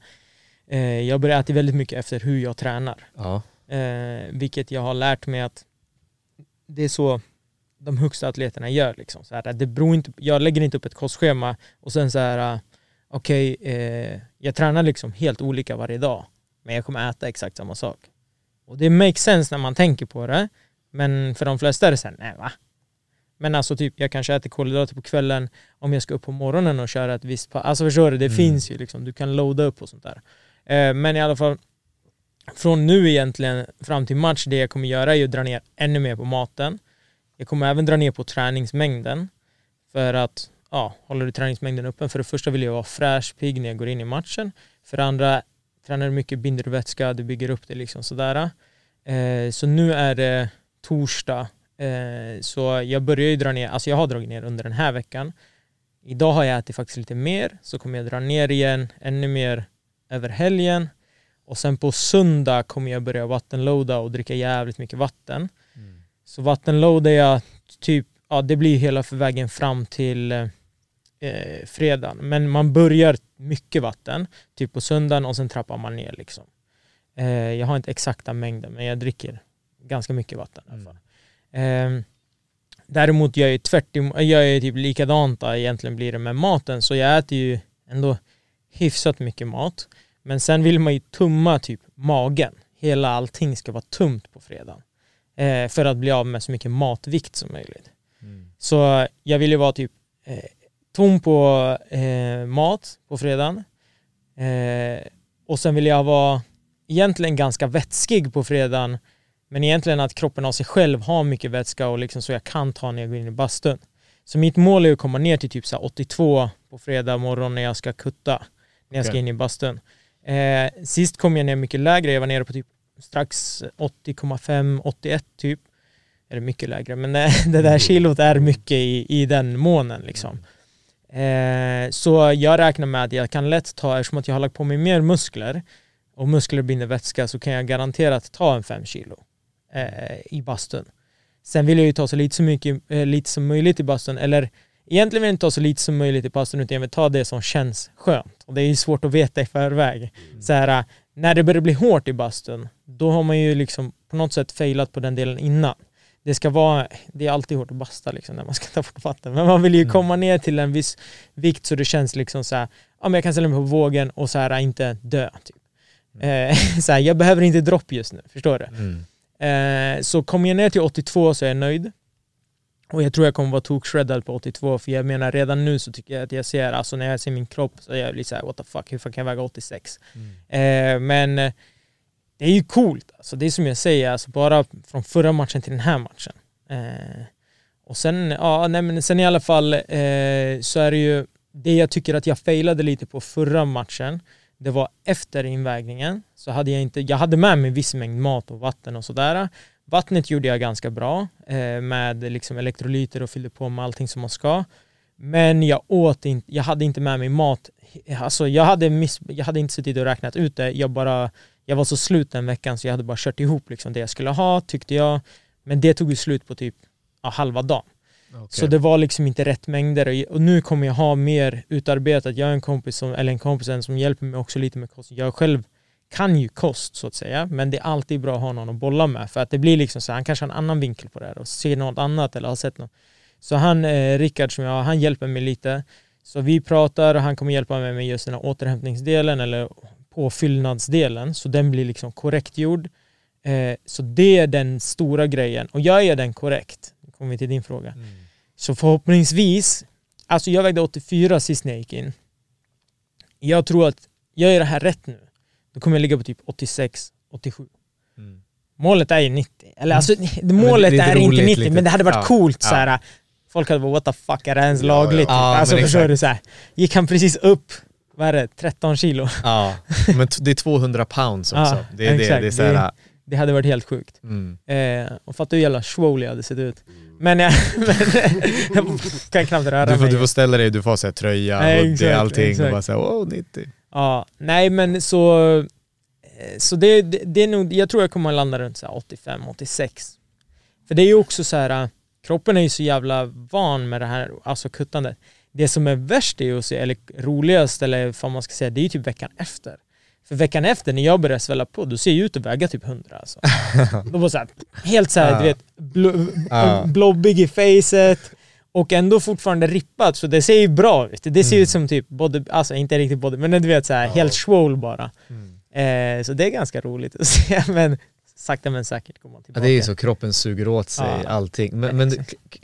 Eh, jag börjar äta väldigt mycket efter hur jag tränar. ja. Eh, vilket jag har lärt mig att det är så de högsta atleterna gör. Liksom. Så här, det beror inte, jag lägger inte upp ett kostschema och sen så här, eh, okej, eh, jag tränar liksom helt olika varje dag, men jag kommer äta exakt samma sak. Och det makes sense när man tänker på det, men för de flesta är det såhär, nej va? Men alltså typ, jag kanske äter kolhydrater på kvällen om jag ska upp på morgonen och köra ett visst pass. Alltså förstår du, det finns ju liksom, du kan loada upp och sånt där. Eh, men i alla fall, från nu egentligen fram till match, det jag kommer göra är att dra ner ännu mer på maten. Jag kommer även dra ner på träningsmängden. För att, ja, håller du träningsmängden uppe? För det första vill jag vara fräsch, pigg när jag går in i matchen. För det andra, tränar du mycket binder du vätska, du bygger upp det liksom sådär. Eh, så nu är det torsdag. Eh, så jag börjar ju dra ner, alltså jag har dragit ner under den här veckan. Idag har jag ätit faktiskt lite mer, så kommer jag dra ner igen, ännu mer över helgen. Och sen på söndag kommer jag börja vattenloada och dricka jävligt mycket vatten. Så vattenloadar jag typ, ja det blir hela vägen fram till eh, fredagen. Men man börjar mycket vatten, typ på söndagen och sen trappar man ner liksom. Eh, jag har inte exakta mängden men jag dricker ganska mycket vatten i alla fall. Eh, däremot jag är tvärt jag är typ likadant egentligen blir det med maten så jag äter ju ändå hyfsat mycket mat. Men sen vill man ju tumma typ magen. Hela allting ska vara tumt på fredagen. Eh, för att bli av med så mycket matvikt som möjligt. Så jag vill ju vara typ eh, tom på eh, mat på fredagen. Eh, och sen vill jag vara egentligen ganska vätskig på fredagen. Men egentligen att kroppen av sig själv har mycket vätska och liksom så jag kan ta när jag går in i bastun. Så mitt mål är att komma ner till typ så här 82 på fredag morgon när jag ska kutta. När jag ska Okej. in i bastun. Eh, sist kom jag ner mycket lägre, jag var nere på typ strax 80,5, 81 typ. är det mycket lägre. Men det, det där kilot är mycket i, i den månen liksom. Eh, så jag räknar med att jag kan lätt ta, eftersom att jag har lagt på mig mer muskler och muskler binder vätska så kan jag garanterat ta en 5 kilo eh, i bastun. Sen vill jag ju ta så lite, så mycket, eh, lite som möjligt i bastun, eller egentligen vill jag inte ta så lite som möjligt i bastun utan jag vill ta det som känns skönt. Och det är ju svårt att veta i förväg. Så här, när det börjar bli hårt i bastun, då har man ju liksom på något sätt failat på den delen innan. Det ska vara, det är alltid hårt att basta liksom när man ska ta bort vatten, men man vill ju komma ner till en viss vikt så det känns liksom så här, ja men jag kan ställa mig på vågen och så här inte dö. Typ. Eh, så här, jag behöver inte dropp just nu, förstår du? Eh, så kommer jag ner till 82 så är jag nöjd. Och jag tror jag kommer vara tokshreddad på 82 för jag menar redan nu så tycker jag att jag ser, alltså när jag ser min kropp så är jag lite såhär what the fuck, hur fan kan jag väga 86? Eh, men eh, det är ju coolt, alltså det är som jag säger, alltså bara från förra matchen till den här matchen. Eh, och sen, ja, nej, men sen i alla fall eh, så är det ju det jag tycker att jag failade lite på förra matchen. Det var efter invägningen så hade jag inte, jag hade med mig viss mängd mat och vatten och sådär. Vattnet gjorde jag ganska bra eh, med liksom elektrolyter och fyllde på med allting som man ska. Men jag åt inte, jag hade inte med mig mat. Alltså jag hade, miss, jag hade inte suttit och räknat ut det. Jag bara, jag var så slut den veckan så jag hade bara kört ihop liksom det jag skulle ha tyckte jag. Men det tog ju slut på typ ja, halva dagen. Så det var liksom inte rätt mängder och- nu kommer jag ha mer utarbetat. Jag har en kompis, som, eller en kompis som hjälper mig också lite med kost. Jag själv kan ju kost så att säga, men det är alltid bra att ha någon att bolla med för att det blir liksom så här, han kanske har en annan vinkel på det här och ser något annat eller har sett något. Så han, eh, Rickard som jag han hjälper mig lite. Så vi pratar och han kommer hjälpa mig med just den här återhämtningsdelen eller påfyllnadsdelen så den blir liksom korrekt gjord. Eh, så det är den stora grejen och gör jag den korrekt, kommer vi till din fråga, så förhoppningsvis, alltså jag vägde 84 sist när jag gick in. Jag tror att jag gör det här rätt nu, då kommer jag ligga på typ 86, 87. Målet är ju 90. Eller alltså, målet lite är inte roligt, 90, lite. men det hade varit Ja. coolt Ja. så här. Folk hade bara what the fuck, är det ens lagligt? ja. Alltså förstår du? Så här, gick han precis upp, vad är det, 13 kilo? Ja, men det är 200 pounds också. Det är det. exakt. Det är så här, Det hade varit helt sjukt. mm. Eh, och fatta hur jävla swole jag hade sett ut. Men jag, men, jag kan knappt röra du, får, mig. du får ställa dig, du får här, tröja, Nej, hoodie, exakt, allting exakt. och bara säga wow 90. Ja, nej men så... eh, Så det, det, det är nog, jag tror jag kommer att landa runt så här 85-86. För det är ju också så här, äh, kroppen är ju så jävla van med det här, alltså kuttandet. Det som är värst är ju eller roligast, eller vad man ska säga, det är ju typ veckan efter. För veckan efter när jag börjar svälla på, då ser jag ut att väga typ 100 alltså. Då var så här, helt så här, du vet, blo, Ja. blobbig i facet och ändå fortfarande rippat, så det ser ju bra ut. Det ser ut som typ body, alltså inte riktigt body, men du vet så här, helt swole bara. Eh, så det är ganska roligt att se, men sakta men säkert kommer man Ja, tillbaka. det är ju så, kroppen suger åt sig Ja. allting. Men, men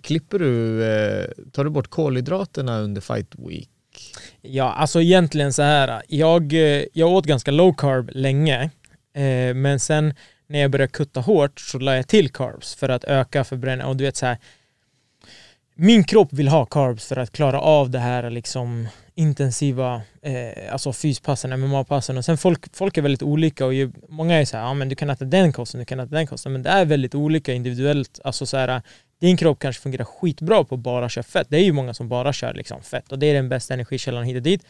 klipper du, eh, tar du bort kolhydraterna under fight week? Ja, alltså egentligen så här. Jag, eh, jag åt ganska low carb länge, eh, men sen när jag började kutta hårt så la jag till carbs för att öka förbränningen. Och du vet så här, min kropp vill ha carbs för att klara av det här liksom intensiva eh, alltså fyspassen, MMA-passen och sen folk, folk är väldigt olika och ju, många är så här, ja men du kan äta den kosten, du kan äta den kosten, men det är väldigt olika individuellt, alltså så här, din kropp kanske fungerar skitbra på att bara köra fett, det är ju många som bara kör liksom fett och det är den bästa energikällan hit och dit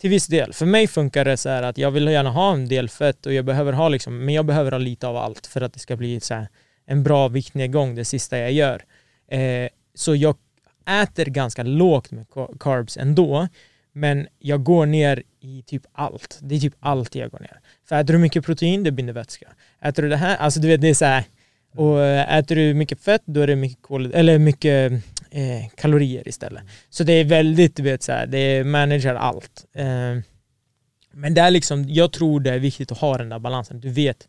till viss del. För mig funkar det så här att jag vill gärna ha en del fett och jag behöver ha liksom, men jag behöver ha lite av allt för att det ska bli så här en bra viktnedgång det sista jag gör. Eh, så jag äter ganska lågt med carbs ändå, men jag går ner i typ allt. Det är typ allt jag går ner. För äter du mycket protein, det binder vätska. Äter du det här, alltså du vet det är så här, och eh, äter du mycket fett, då är det mycket, kol, eller mycket eh, kalorier istället. Så det är väldigt, du vet så här, det managerar allt. Eh, men det är liksom, jag tror det är viktigt att ha den där balansen. Du vet,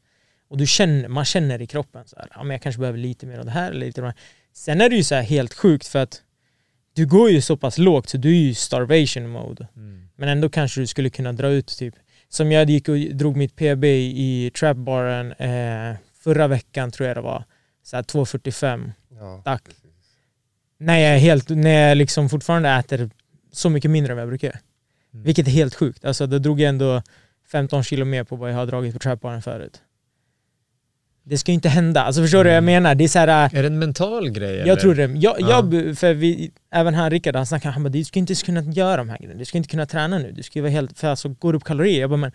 och du känner, man känner i kroppen så här, ja, men jag kanske behöver lite mer av det här eller lite av det här. Sen är det ju så här helt sjukt för att du går ju så pass lågt så du är ju starvation mode. Men ändå kanske du skulle kunna dra ut typ, som jag gick och drog mitt PB i trapbaren eh, förra veckan tror jag det var, så här 2.45 Ja. Tack. När jag, helt, när jag liksom fortfarande äter så mycket mindre än vad jag brukar göra. Vilket är helt sjukt. Alltså då drog jag ändå 15 kilo mer på vad jag har dragit på trapbaren förut. det ska ju inte hända. Alltså förstår du vad jag menar? Det är så här, äh, Är det en mental grej? eller? jag tror det. Jag, Ja. jag, för vi, även här Rickard, han snackar, han bara du ska inte kunna göra de här grejerna. Du ska inte kunna träna nu. Du ska ju vara helt, för alltså går upp kalorier. Jag bara, men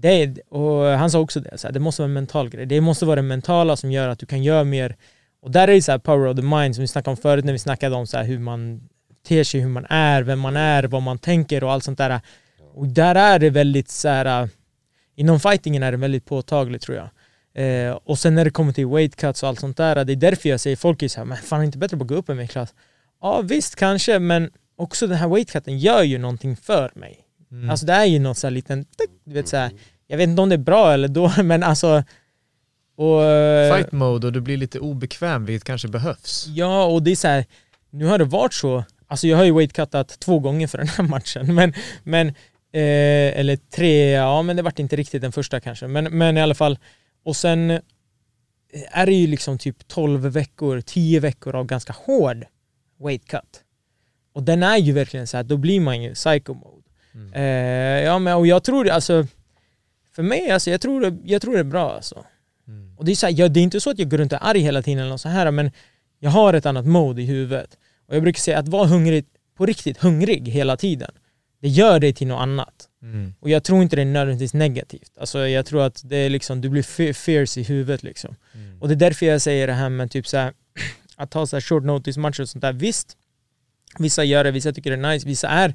det och han sa också det, så här, det måste vara en mental grej. Det måste vara det mentala som gör att du kan göra mer. Och där är det så här power of the mind som vi snackade om förut när vi snackade om så här hur man ter sig, hur man är, vem man är, vad man tänker och allt sånt där. Och där är det väldigt så här, inom fightingen är det väldigt påtagligt tror jag. Eh, och sen när det kommer till weight cuts och allt sånt där, det är därför jag säger folk är så här, men fan är det inte bättre att gå upp en viktklass? Ja visst kanske, men också den här weight cutten gör ju någonting för mig. Mm. Alltså det är ju något så här liten, du vet så här, jag vet inte om det är bra eller dåligt, men alltså och, eh, Fight mode och du blir lite obekväm, vilket kanske behövs. Ja, och det är så här, nu har det varit så, alltså jag har ju weightcuttat två gånger för den här matchen, men, men eh, eller tre, ja men det vart inte riktigt den första kanske, men, men i alla fall, och sen eh, är det ju liksom typ 12 veckor, 10 veckor av ganska hård weight cut. Och den är ju verkligen så här, då blir man ju psycho mode. Eh, ja men och jag tror alltså, för mig alltså, jag tror det, jag tror det är bra alltså. Och det är så här, ja, det är inte så att jag går runt och är arg hela tiden eller något så här, men jag har ett annat mode i huvudet. Och jag brukar säga att vara hungrig, på riktigt hungrig hela tiden, det gör dig till något annat. Mm. Och jag tror inte det är nödvändigtvis negativt. Alltså jag tror att det är liksom, du blir fierce i huvudet liksom. Och det är därför jag säger det här med typ så här, att ta så här short notice matcher och sånt där. Visst, vissa gör det, vissa tycker det är nice, vissa är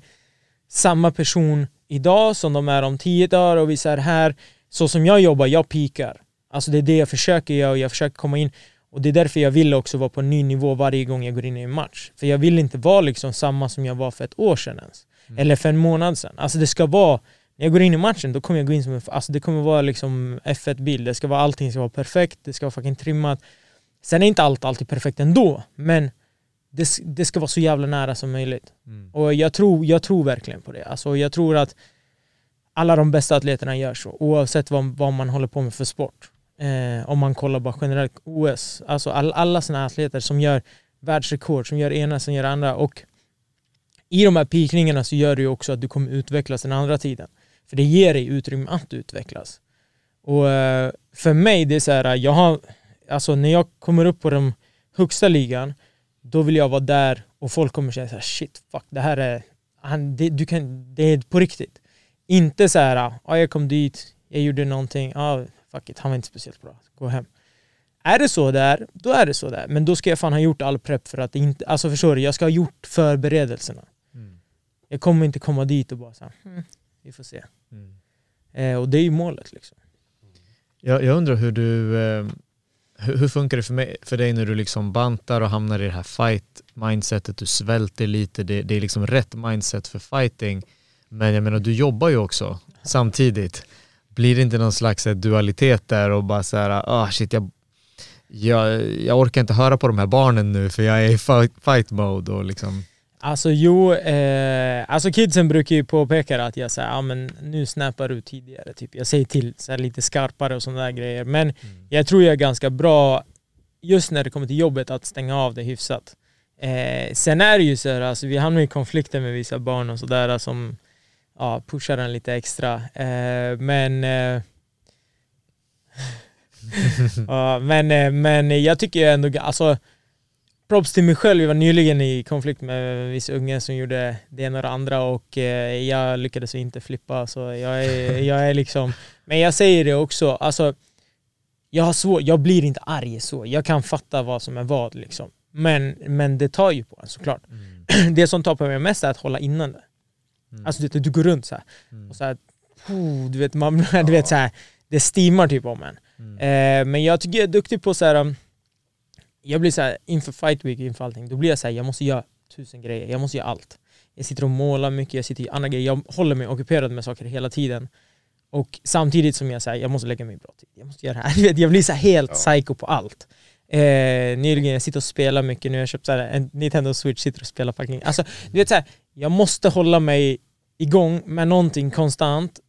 samma person idag som de är om tio dagar och vissa är här. Så som jag jobbar, jag pikar. Alltså det är det jag försöker göra och jag försöker komma in och det är därför jag vill också vara på en ny nivå varje gång jag går in i en match. För jag vill inte vara liksom samma som jag var för ett år sedan ens. Eller för en månad sedan. Alltså det ska vara, när jag går in i matchen då kommer jag gå in som en, alltså det kommer vara liksom F1-bil. Det ska vara, allting ska vara perfekt, det ska vara fucking trimmat. Sen är inte allt alltid perfekt ändå, men det, det ska vara så jävla nära som möjligt. Och jag tror, jag tror verkligen på det. Alltså jag tror att alla de bästa atleterna gör så, oavsett vad, vad man håller på med för sport. Eh, om man kollar bara generellt OS, alltså all, alla sådana atleter som gör världsrekord, som gör ena, som gör andra och i de här pikningarna så gör det ju också att du kommer utvecklas den andra tiden. För det ger dig utrymme att utvecklas. Och eh, för mig, det är så här, jag har, alltså när jag kommer upp på den högsta ligan, då vill jag vara där och folk kommer säga så här, shit, fuck, det här är, han, det, du kan, det är på riktigt. Inte så här, ja, jag kom dit, jag gjorde någonting, ja, fuck it, han var inte speciellt bra, gå hem. Är det så där, då är det så där. Men då ska jag fan ha gjort all prepp för att inte, alltså förstår du, jag ska ha gjort förberedelserna. Jag kommer inte komma dit och bara så här, hmm, vi får se. Eh, och det är ju målet liksom. Jag, jag undrar hur du, eh, hur, hur funkar det för, mig, för dig när du liksom bantar och hamnar i det här fight mindsetet, du svälter lite, det, det är liksom rätt mindset för fighting. Men jag menar du jobbar ju också samtidigt. Blir det inte någon slags dualitet där och bara så här, ah shit jag, jag, jag orkar inte höra på de här barnen nu för jag är i fight, fight mode och liksom Alltså jo, eh, alltså kidsen brukar ju påpeka att jag säger ja men nu snappar du tidigare, typ. jag säger till så här, lite skarpare och sådana där grejer. Men jag tror jag är ganska bra, just när det kommer till jobbet, att stänga av det hyfsat. Eh, sen är det ju så här, alltså, vi hamnar i konflikter med vissa barn och sådär som ja, pushar den lite extra. Eh, men eh, ja, men, eh, men jag tycker ändå, alltså props till mig själv, jag var nyligen i konflikt med en viss unge som gjorde det ena och det andra och eh, jag lyckades inte flippa så jag är, jag är liksom, men jag säger det också, alltså jag har svårt, jag blir inte arg så, jag kan fatta vad som är vad liksom. Men, men det tar ju på en såklart. Det som tar på mig mest är att hålla innan det. Alltså du, du går runt så här, och så här, du vet, man, du vet så här, det steamar typ om en. Eh, men jag tycker jag är duktig på så här, um, jag blir så här inför fight week, inför allting, då blir jag så här, jag måste göra tusen grejer, jag måste göra allt. Jag sitter och målar mycket, jag sitter i andra grejer, jag håller mig ockuperad med saker hela tiden. Och samtidigt som jag säger, jag måste lägga mig bra tid, jag måste göra det här. Jag blir så här helt psycho på allt. Eh, nyligen, jag sitter och spelar mycket nu, jag har köpt så en Nintendo Switch, sitter och spelar fucking, alltså du vet så här, jag måste hålla mig igång med någonting konstant,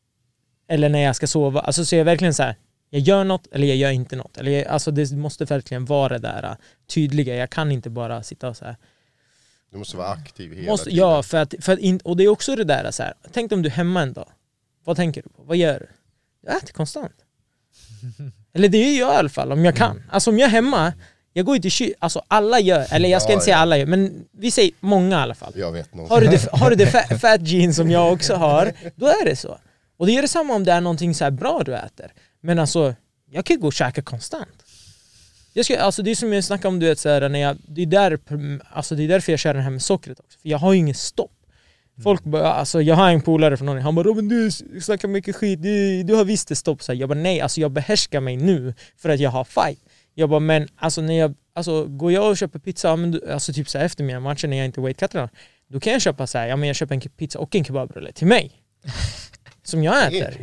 eller när jag ska sova, alltså så jag verkligen så här, jag gör något eller jag gör inte något. Eller jag, alltså det måste verkligen vara det där äh, tydliga, jag kan inte bara sitta och så här. Du måste vara aktiv hela Måste, tiden. ja, för att, för att in, och det är också det där så här. tänk om du är hemma en dag, vad tänker du på? Vad gör du? Jag äter konstant. Eller det gör jag i alla fall, om jag kan. Alltså om jag är hemma, jag går ju till ky- alltså alla gör, eller jag ska Ja, inte säga ja. alla gör, men vi säger många i alla fall. Jag vet nog. Har du det, har du det fat, fat gene som jag också har, då är det så. Och det är detsamma om det är någonting så här bra du äter. Men alltså, jag kan ju gå och käka konstant. Jag ska, alltså det är som jag snackade om, du vet, så här, när jag, det, är där, alltså det är därför jag kör den här med sockret också. För jag har ju ingen stopp. Folk bara, alltså jag har en polare från någon, han bara Robin du snackar mycket skit, du, du har visst ett stopp. Så här, jag bara nej, alltså jag behärskar mig nu för att jag har fight. Jag bara men alltså när jag, alltså går jag och köper pizza, men, du- alltså typ så här, efter mina matcher när jag inte weightcuttar då kan jag köpa så här, ja men jag köper en pizza och en kebabrulle till mig. Som jag äter.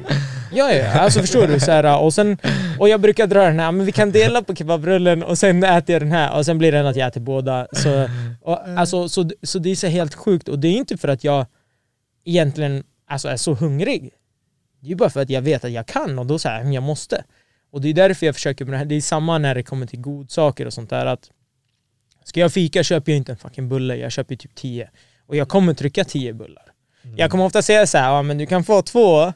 Ja, ja, alltså förstår du? Så här, och, sen, och jag brukar dra den här, men vi kan dela på kebabrullen och sen äter jag den här och sen blir det att jag äter båda. Så, och, alltså, så, så det är så helt sjukt och det är inte för att jag egentligen alltså, är så hungrig. Det är bara för att jag vet att jag kan och då säger jag jag måste. Och det är därför jag försöker med det här. Det är samma när det kommer till godsaker och sånt där att Ska jag fika köper jag inte en fucking bulle, jag köper typ 10. Och jag kommer trycka 10 bullar. Jag kommer ofta säga så här, ja men du kan få två,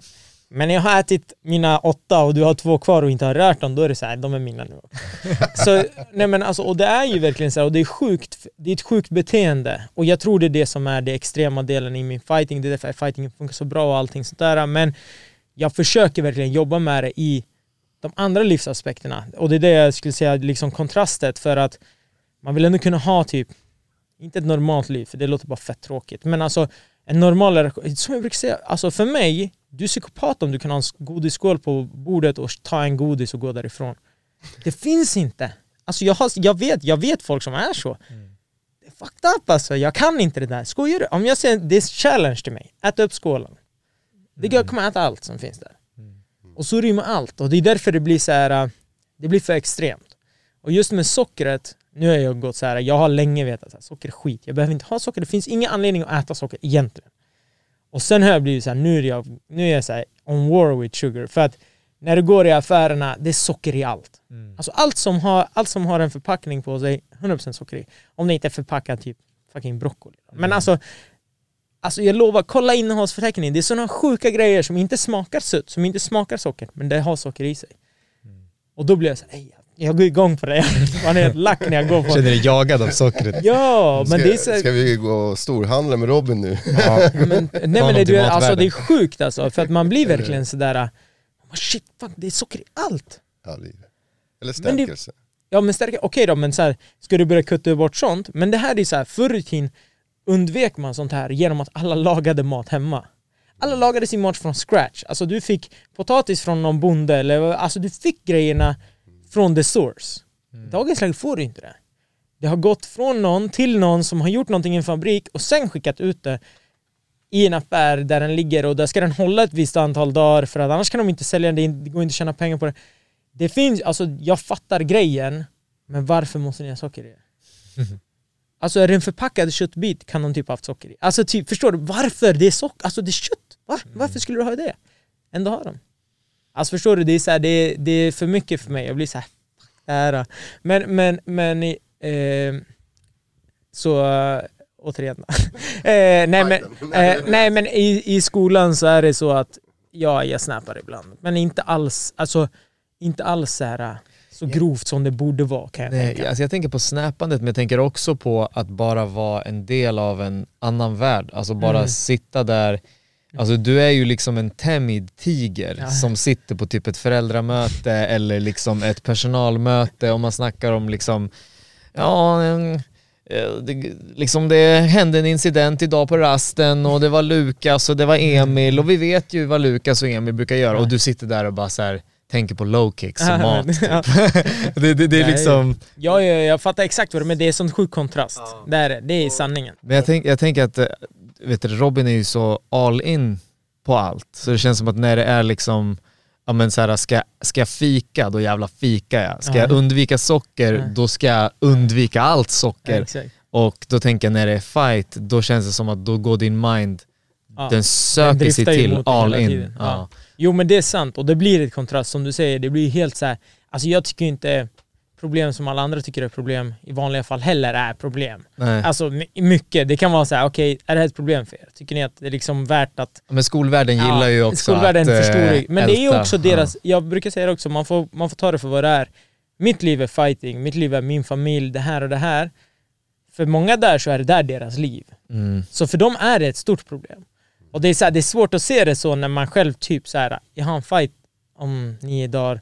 men när jag har ätit mina åtta och du har två kvar och inte har rört dem, då är det så här, de är mina nu. så, nej men alltså, och det är ju verkligen så här, och det är sjukt, det är ett sjukt beteende. Och jag tror det är det som är det extrema delen i min fighting, det är därför fighting funkar så bra och allting sånt där. Men jag försöker verkligen jobba med det i de andra livsaspekterna. Och det är det jag skulle säga liksom kontrastet för att man vill ändå kunna ha typ, inte ett normalt liv för det låter bara fett tråkigt, men alltså en normal relation, som jag brukar säga, alltså för mig, du är psykopat om du kan ha en godisskål på bordet och ta en godis och gå därifrån. Det finns inte. Alltså jag, har, jag, vet, jag vet folk som är så. Det är fucked up alltså, jag kan inte det där. Skojar du? Om jag säger det är challenge till mig, ät upp skålen. Det jag kommer äta allt som finns där. Och så rymmer allt och det är därför det blir så här. äh, det blir för extremt. Och just med sockret, nu har jag gått så här. jag har länge vetat att socker är skit, jag behöver inte ha socker, det finns ingen anledning att äta socker egentligen. Och sen har jag blivit så här, nu är jag, nu är jag så här on war with sugar, för att när du går i affärerna, det är socker i allt. Alltså allt som, har, allt som har en förpackning på sig, 100% socker i. Om det inte är förpackat typ fucking broccoli. Men alltså, alltså jag lovar, kolla innehållsförteckningen. Det är sådana sjuka grejer som inte smakar sött, som inte smakar socker, men det har socker i sig. Och då blir jag så här, "Ej, jag går igång på det. Man är lack när jag går på Känner dig jagad av sockret. Ja, men ska, det är så ska vi gå och storhandla med Robin nu? men, nej men det, du, alltså, det är sjukt alltså, för att man blir verkligen sådär oh, Shit, fuck, det är socker i allt! Ja. Eller Men det- stärkelse. Ja men stärka, okej då men så här, ska du börja kutta bort sånt? Men det här är så här, förr i tiden undvek man sånt här genom att alla lagade mat hemma. Alla lagade sin mat från scratch. Alltså du fick potatis från någon bonde, eller alltså du fick grejerna från the source. Dagens läge får du inte det. Det har gått från någon till någon som har gjort någonting i en fabrik och sen skickat ut det i en affär där den ligger och där ska den hålla ett visst antal dagar för att annars kan de inte sälja den, det går inte att tjäna pengar på det. Det finns, alltså jag fattar grejen, men varför måste ni ha socker i det? Alltså är det en förpackad köttbit kan de typ haft socker i. Alltså typ, förstår du? Varför? Det är socker, alltså det är kött. Va? Varför skulle du ha det? Ändå har de. Alltså förstår du, det är, så här, det, är, det är för mycket för mig. Jag blir så här, det här. Men, men, men, eh, så återigen. eh, nej, men, eh, nej men i, i skolan så är det så att ja, jag snappar ibland. Men inte alls, alltså inte alls så här äh, så grovt som det borde vara kan jag Nej, tänka. alltså jag tänker på snappandet men jag tänker också på att bara vara en del av en annan värld. Alltså bara Mm. sitta där. Alltså du är ju liksom en timid tiger Ja. som sitter på typ ett föräldramöte eller liksom ett personalmöte och man snackar om liksom Ja, eh, det, liksom det hände en incident idag på rasten och det var Lukas och det var Emil och vi vet ju vad Lukas och Emil brukar göra och du sitter där och bara så här tänker på low kicks och mat. Ja. det, det, det är liksom Ja, ja, jag fattar exakt vad det är, men det är sån sjuk kontrast. Det är det, det är sanningen. Men jag, tänk, jag tänker att eh, vet du, Robin är ju så all in på allt. Så det känns som att när det är liksom, ja men så här, ska, ska jag fika, då jävla fika jag. Ska Ja. jag undvika socker, då ska jag undvika allt socker. Och då tänker jag när det är fight, då känns det som att då går din mind, Ja. den söker sig driftar ju till all in. Ja. Jo men det är sant och det blir ett kontrast som du säger, det blir helt så här. alltså jag tycker inte problem som alla andra tycker är problem i vanliga fall heller är problem. Nej. Alltså my- mycket, det kan vara så här: okej, är det här ett problem för er? Tycker ni att det är liksom värt att Men skolvärlden gillar ju också Skolvärlden att förstår eh. Men det är ju älta. också deras, jag brukar säga det också, man får, man får ta det för vad det är. Mitt liv är fighting, mitt liv är min familj, det här och det här. För många där så är det där deras liv. Mm. Så för dem är det ett stort problem. Och det är, så här, det är svårt att se det så när man själv typ så här, jag har en fight om nio dagar,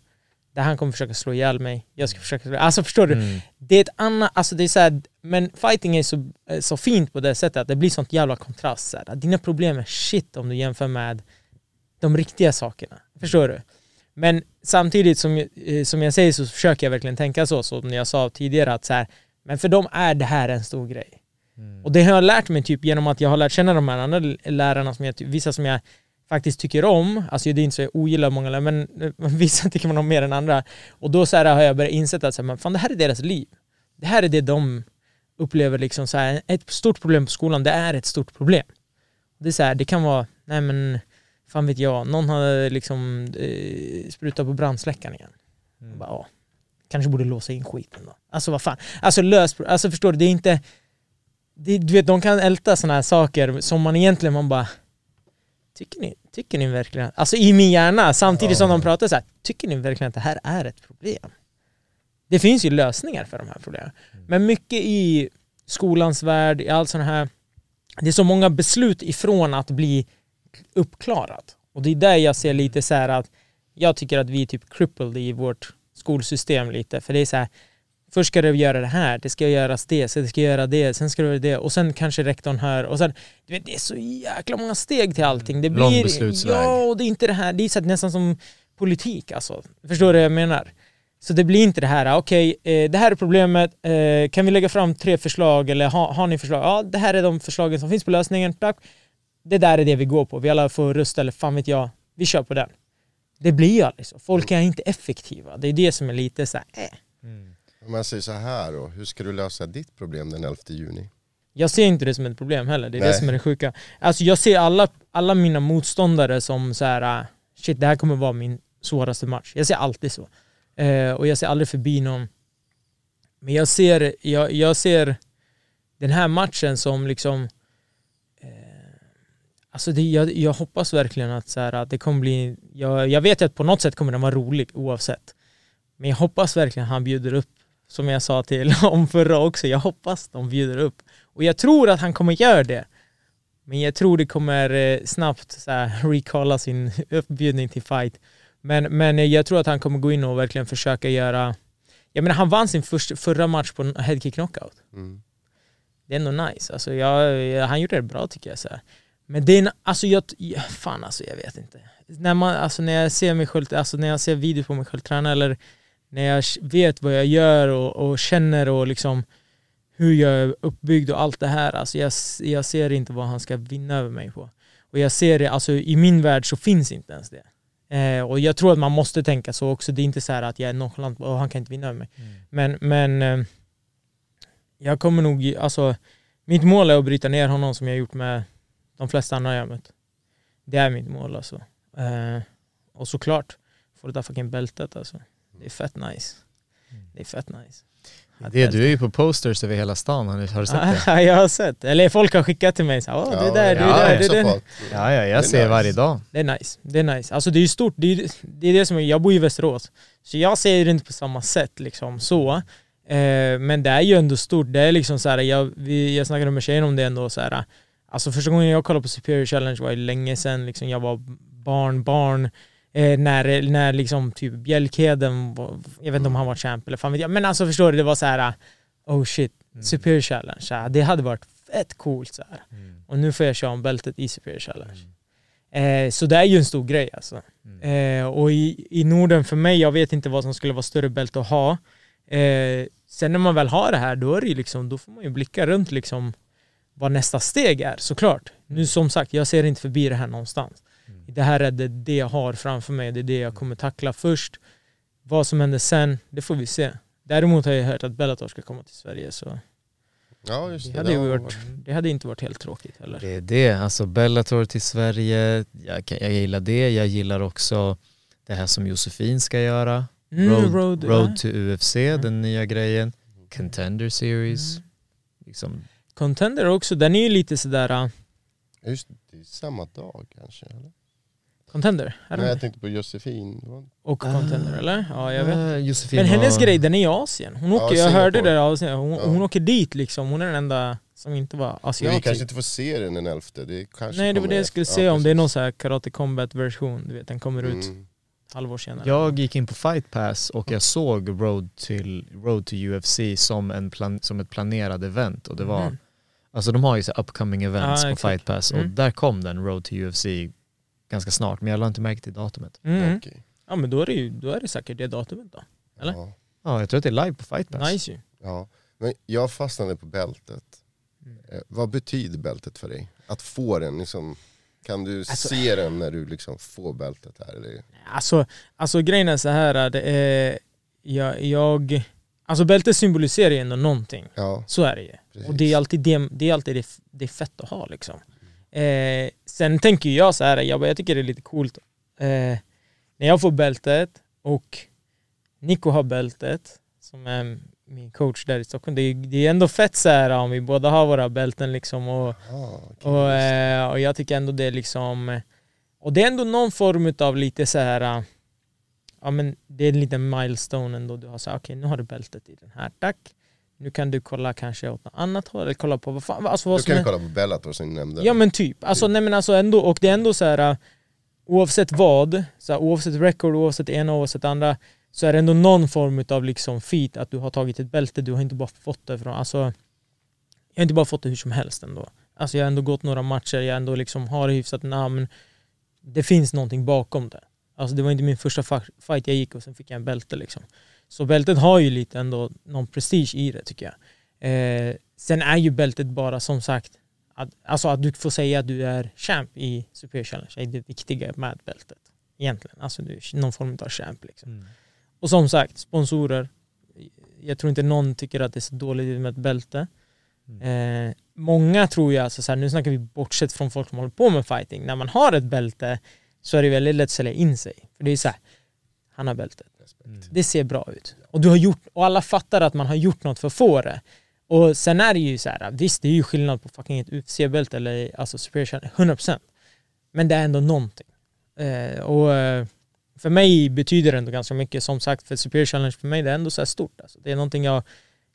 där han kommer försöka slå ihjäl mig, jag ska försöka slå Alltså förstår du? Mm. Det är ett annat, alltså det är så här, men fighting är så, eh, så fint på det sättet att det blir sånt jävla kontrast. Så här. Dina problem är shit om du jämför med de riktiga sakerna. Förstår du? Men samtidigt som, eh, som jag säger så försöker jag verkligen tänka så, som jag sa tidigare, att så här, men för dem är det här en stor grej. Och det har jag lärt mig typ genom att jag har lärt känna de här andra lärarna, som jag, vissa som jag faktiskt tycker om, alltså det är inte så jag ogillar många men vissa tycker man om mer än andra. Och då så här har jag börjat inse att så här, fan, det här är deras liv. Det här är det de upplever liksom så här, ett stort problem på skolan, det är ett stort problem. Det är så här, det kan vara, nej men fan vet jag, någon har liksom eh, sprutat på brandsläckaren igen. Och Bara, ja, kanske borde låsa in skiten då. Alltså vad fan, alltså lös, alltså förstår du, det är inte det, du vet, de kan älta sådana här saker som man egentligen man bara Tycker ni, tycker ni verkligen, alltså i min hjärna samtidigt som de pratar så här, tycker ni verkligen att det här är ett problem? Det finns ju lösningar för de här problemen. Men mycket i skolans värld, i allt sånt här, det är så många beslut ifrån att bli uppklarat. Och det är där jag ser lite så här att jag tycker att vi är typ crippled i vårt skolsystem lite. För det är så här, först ska du göra det här, det ska göras det, sen ska jag göra det, sen ska du göra det och sen kanske rektorn hör och sen, du vet, det är så jäkla många steg till allting. Det Lång blir, beslutsväg. Ja, och det är inte det här, det är så nästan som politik alltså. Förstår du vad jag menar? Så det blir inte det här, okej, eh, det här är problemet, eh, kan vi lägga fram tre förslag eller ha, har ni förslag? Ja, det här är de förslagen som finns på lösningen. Det där är det vi går på, vi alla får rösta eller fan vet jag, vi kör på den. Det blir ju aldrig så, folk är inte effektiva, det är det som är lite så här, eh. Om jag säger så här då, hur ska du lösa ditt problem den 11 juni? Jag ser inte det som ett problem heller, det är det Nej. som är det sjuka. Alltså jag ser alla, alla mina motståndare som så här, ah, shit det här kommer vara min svåraste match. Jag ser alltid så. Eh, och jag ser aldrig förbi någon. Men jag ser, jag, jag ser den här matchen som liksom eh, Alltså det, jag, jag hoppas verkligen att, så här, att det kommer bli, jag, jag vet att på något sätt kommer den vara rolig oavsett. Men jag hoppas verkligen han bjuder upp, som jag sa till om förra också, jag hoppas de bjuder upp. Och jag tror att han kommer göra det. Men jag tror det kommer eh, snabbt så här, recalla sin uppbjudning till fight. Men, men jag tror att han kommer gå in och verkligen försöka göra... Jag menar han vann sin första, förra match på headkick knockout. Mm. Det är ändå nice. Alltså, jag, jag, han gjorde det bra tycker jag. Så här. Men det är en, alltså jag, ja, fan alltså jag vet inte. När, man, alltså, när jag ser mig själv, alltså när jag ser videos på mig själv träna eller när jag vet vad jag gör och, och känner och liksom hur jag är uppbyggd och allt det här. Alltså jag, jag ser inte vad han ska vinna över mig på. Och jag ser det, alltså i min värld så finns inte ens det. Eh, och jag tror att man måste tänka så också. Det är inte så här att jag är nonchalant och han kan inte vinna över mig. Men, men eh, jag kommer nog, alltså mitt mål är att bryta ner honom som jag gjort med de flesta andra jag mött. Det är mitt mål alltså. Eh, och såklart, få det där fucking bältet alltså. Det är fett nice. Det är fett nice. Det, du är ju på posters över hela stan, har du har du sett det? Ja, jag har sett. Eller folk har skickat till mig så här, Åh, det där, det ja, där, det så där. Ja, ja, jag är ser nice. varje dag. Det är nice. Det är nice. Alltså det är ju stort. Det är, det är det som är, jag bor i Västerås. Så jag ser det inte på samma sätt liksom så. Eh, men det är ju ändå stort. Det är liksom så här, jag, vi, jag snackade med tjejen om det ändå så här. Alltså första gången jag kollade på Superior Challenge var ju länge sedan. Liksom jag var barn, barn. Eh, när, när liksom typ Bjälkheden, var, jag vet inte om han var champ eller fan vet jag. Men alltså förstår du, det var så här. Oh shit, Superior Challenge. Här, det hade varit fett coolt så här. Och nu får jag köra om bältet i Superior Challenge. Eh, så det är ju en stor grej alltså. Eh, och i, i Norden för mig, jag vet inte vad som skulle vara större bälte att ha. Eh, sen när man väl har det här, då, är det liksom, då får man ju blicka runt liksom vad nästa steg är såklart. Nu som sagt, jag ser inte förbi det här någonstans. Det här är det, det jag har framför mig, det är det jag kommer tackla först. Vad som händer sen, det får vi se. Däremot har jag hört att Bellator ska komma till Sverige så Ja just det det. hade, det varit, det hade inte varit helt tråkigt heller. Det är det, alltså Bellator till Sverige, jag, jag gillar det. Jag gillar också det här som Josefin ska göra. Mm, Road, road, road, to UFC, den nya grejen. Contender series. Mm. Liksom, Contender också, den är ju lite sådär... Uh, Just det, samma dag kanske eller? Contender? Är Nej jag tänkte på Josefin. Var- Och Contender eller? Ja jag vet. äh, Josefin Men hennes har- grej den är i Asien. Hon Ja, åker, jag hörde det Asien. Hon, Ja. hon åker dit liksom. Hon är den enda som inte var Men vi kanske inte får se den den 11. Det kanske Nej det var det jag skulle efter. säga Ja, om det är någon så här Karate Combat version. Du vet den kommer ut Mm. halvår senare. Jag gick in på Fight Pass och jag såg Road, till, Road to UFC som, en plan, som ett planerad event och det var Mm. Alltså de har ju så upcoming events Ja, på exakt. Fight Pass och Mm. där kom den Road to UFC ganska snart men jag la inte märke till datumet. Mm. Okej. Ja men då är, det ju, då är det säkert det datumet då. Eller? Ja. Ja jag tror att det är live på Fight Pass. Nice ju. Ja, men jag fastnade på bältet. Mm. Eh, vad betyder bältet för dig? Att få den, liksom, kan du Alltså- se den när du liksom får bältet här? Eller? Alltså, alltså grejen är så här. Det är, jag, jag, alltså bältet symboliserar ju ändå någonting. Ja, Så är det ju. Precis. Och det är alltid det, det, är alltid det, det är fett att ha liksom. Eh, sen tänker jag så här, jag, bara, jag tycker det är lite coolt. Eh, när jag får bältet och Nico har bältet, som är min coach där i Stockholm. Det är, det är ändå fett så här om vi båda har våra bälten liksom. Och, ah, okej, och, eh, och jag tycker ändå det är liksom Och det är ändå någon form av lite så här Ja men det är en liten milestone ändå Du har här, okej nu har du bältet i den här, tack Nu kan du kolla kanske åt något annat håll eller kolla på vad fan alltså vad som kan är, kolla på Bellator som du nämnde. Ja men typ, alltså nej men alltså ändå Och det är ändå så här eh, Oavsett vad, så här, oavsett record, oavsett ena oavsett andra Så är det ändå någon form av liksom feat att du har tagit ett bälte. Du har inte bara fått det från, alltså Jag har inte bara fått det hur som helst ändå. Alltså jag har ändå gått några matcher, jag ändå liksom har hyfsat namn. Det finns någonting bakom det. Alltså det var inte min första fight jag gick och sen fick jag en bälte liksom Så bältet har ju lite ändå någon prestige i det tycker jag eh, Sen är ju bältet bara som sagt att, Alltså att du får säga att du är champ i Superior Challenge är det viktiga med bältet Egentligen, alltså du är någon form av champ liksom Mm. och som sagt, sponsorer. Jag tror inte någon tycker att det är så dåligt med ett bälte. Eh, många tror jag, alltså så här, nu snackar vi bortsett från folk som håller på med fighting. När man har ett bälte så är det väldigt lätt att sälja in sig. För det är så här, han har bältet. Det ser bra ut. Och, du har gjort, och alla fattar att man har gjort något för att få det. Och sen är det ju så här, visst det är ju skillnad på fucking ett UFC-bälte eller alltså Superior Challenge, 100%. Men det är ändå någonting. Eh, och eh, för mig betyder det ändå ganska mycket. Som sagt, för Superior Challenge för mig det är ändå så här stort. Alltså. Det är någonting jag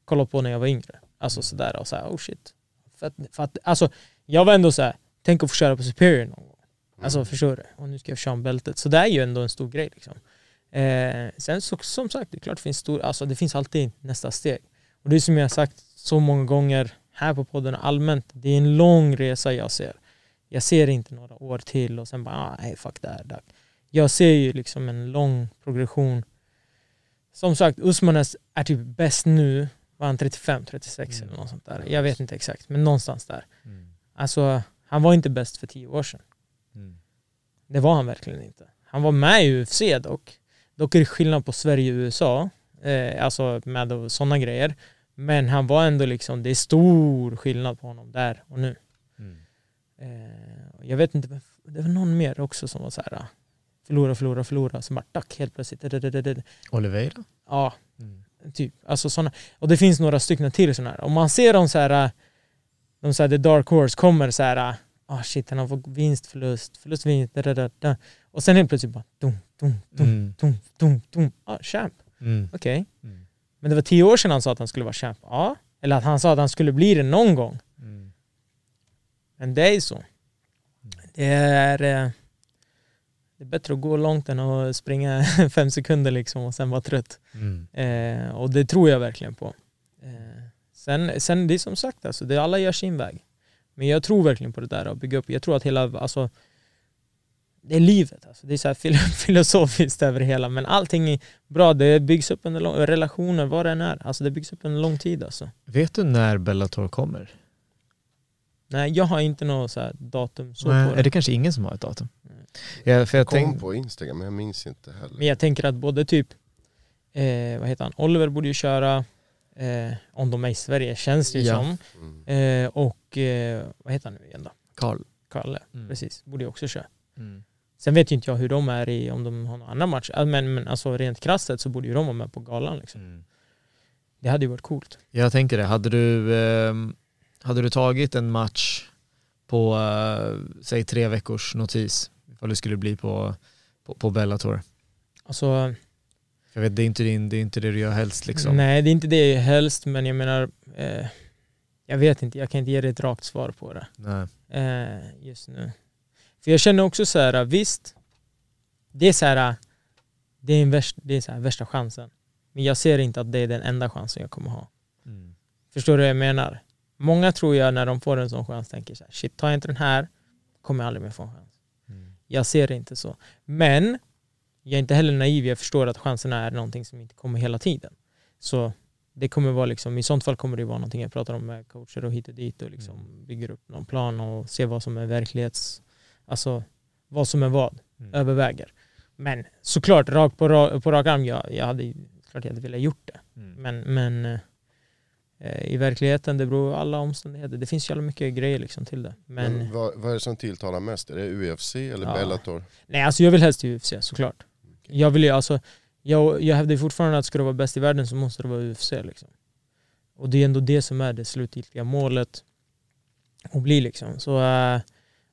kollade på när jag var yngre. Alltså sådär och så här, oh shit. För att, för att, alltså, jag var ändå så här, tänk att få köra på Superior någon gång. Alltså förstår du? Och nu ska jag köra om bältet. Så det är ju ändå en stor grej liksom. Eh, sen så, som sagt, det är klart det finns, stor, alltså, det finns alltid nästa steg. Och det är som jag har sagt så många gånger här på podden allmänt, det är en lång resa jag ser. Jag ser inte några år till och sen bara, ah, nej fuck det här. Dag. Jag ser ju liksom en lång progression. Som sagt, Usmanes är typ bäst nu, var han 35, 36 eller något sånt där. Jag vet inte exakt, men någonstans där. Mm. Alltså, han var inte bäst för tio år sedan. Mm. Det var han verkligen inte. Han var med i UFC dock. Dock är det skillnad på Sverige och USA. Eh, alltså med sådana grejer. Men han var ändå liksom, det är stor skillnad på honom där och nu. Mm. Eh, jag vet inte, det var någon mer också som var så här förlora, förlora, förlora. Sen bara tack helt plötsligt. Oliveira? Ja, Mm. typ. Alltså såna. Och det finns några stycken till sådana här. Om man ser dem så här, de så här, the dark horse kommer så här, ah shit, han har fått vinst, förlust, vinst, da, da, da. Och sen helt plötsligt bara, dum, dum, dum, Mm. dum, dum, dum. Ah, champ, Mm. okej. Mm. Men det var tio år sedan han sa att han skulle vara champ. Ja, eller att han sa att han skulle bli det någon gång. Mm. Men det är så. Det är, eh, det är bättre att gå långt än att springa fem sekunder liksom och sen vara trött. Mm. Eh, och det tror jag verkligen på. Eh, sen, sen det är som sagt, alltså, det, alla gör sin väg. Men jag tror verkligen på det där att bygga upp. Jag tror att hela, alltså, det är livet. Alltså. Det är så här fil- filosofiskt över det hela. Men allting är bra. Det byggs upp under lång, relationer, vad det än är. Alltså, det byggs upp under lång tid. Alltså. Vet du när Bellator kommer? Nej, jag har inte något så här datum så Nej, på är det. det kanske ingen som har ett datum? Ja, för jag Kom tänk, på Instagram men jag minns inte heller. Men jag tänker att både typ, eh, vad heter han, Oliver borde ju köra, eh, om de är i Sverige känns det ju Ja. som. Mm. Eh, och eh, vad heter han nu igen då? Karl. Kalle, Mm. precis, borde ju också köra. Mm. Sen vet ju inte jag hur de är i, om de har några andra matcher. Ja, Men, men alltså rent krasst så borde ju de vara med på galan liksom. Mm. Det hade ju varit coolt. Jag tänker det, hade du, ehm, hade du tagit en match på, eh, säg tre veckors notis, ifall det skulle bli på, på, på Bellator? Alltså, Jag vet, det är inte, din, det är inte det du gör helst liksom. nej det är inte det helst, men jag menar, eh, jag vet inte, jag kan inte ge dig ett rakt svar på det. Eh, just nu. För jag känner också så här, visst, det är så här, det är, en värst, det är så här värsta chansen. Men jag ser inte att det är den enda chansen jag kommer ha. Mm. Förstår du vad jag menar? Många tror jag när de får en sån chans tänker så här, shit, tar jag inte den här kommer jag aldrig mer få en chans. Mm. Jag ser det inte så. Men jag är inte heller naiv, jag förstår att chanserna är någonting som inte kommer hela tiden. Så det kommer vara liksom, i sånt fall kommer det vara någonting jag pratar om med coacher och hit och dit och liksom bygger upp någon plan och ser vad som är verklighets, alltså vad som är vad, Mm. överväger. Men såklart, rakt på, ra- på rak arm, jag, jag hade klart jag hade velat gjort det. Mm. Men, men eh, i verkligheten, det beror på alla omständigheter. Det finns jävla mycket grejer liksom till det. Men, Men vad, vad är det som tilltalar mest? Är det UFC eller Ja. Bellator? nej, alltså jag vill helst UFC såklart. Jag vill ju alltså, jag, jag hävdar fortfarande att ska du vara bäst i världen så måste det vara UFC liksom. Och det är ändå det som är det slutgiltiga målet att bli liksom. Så eh,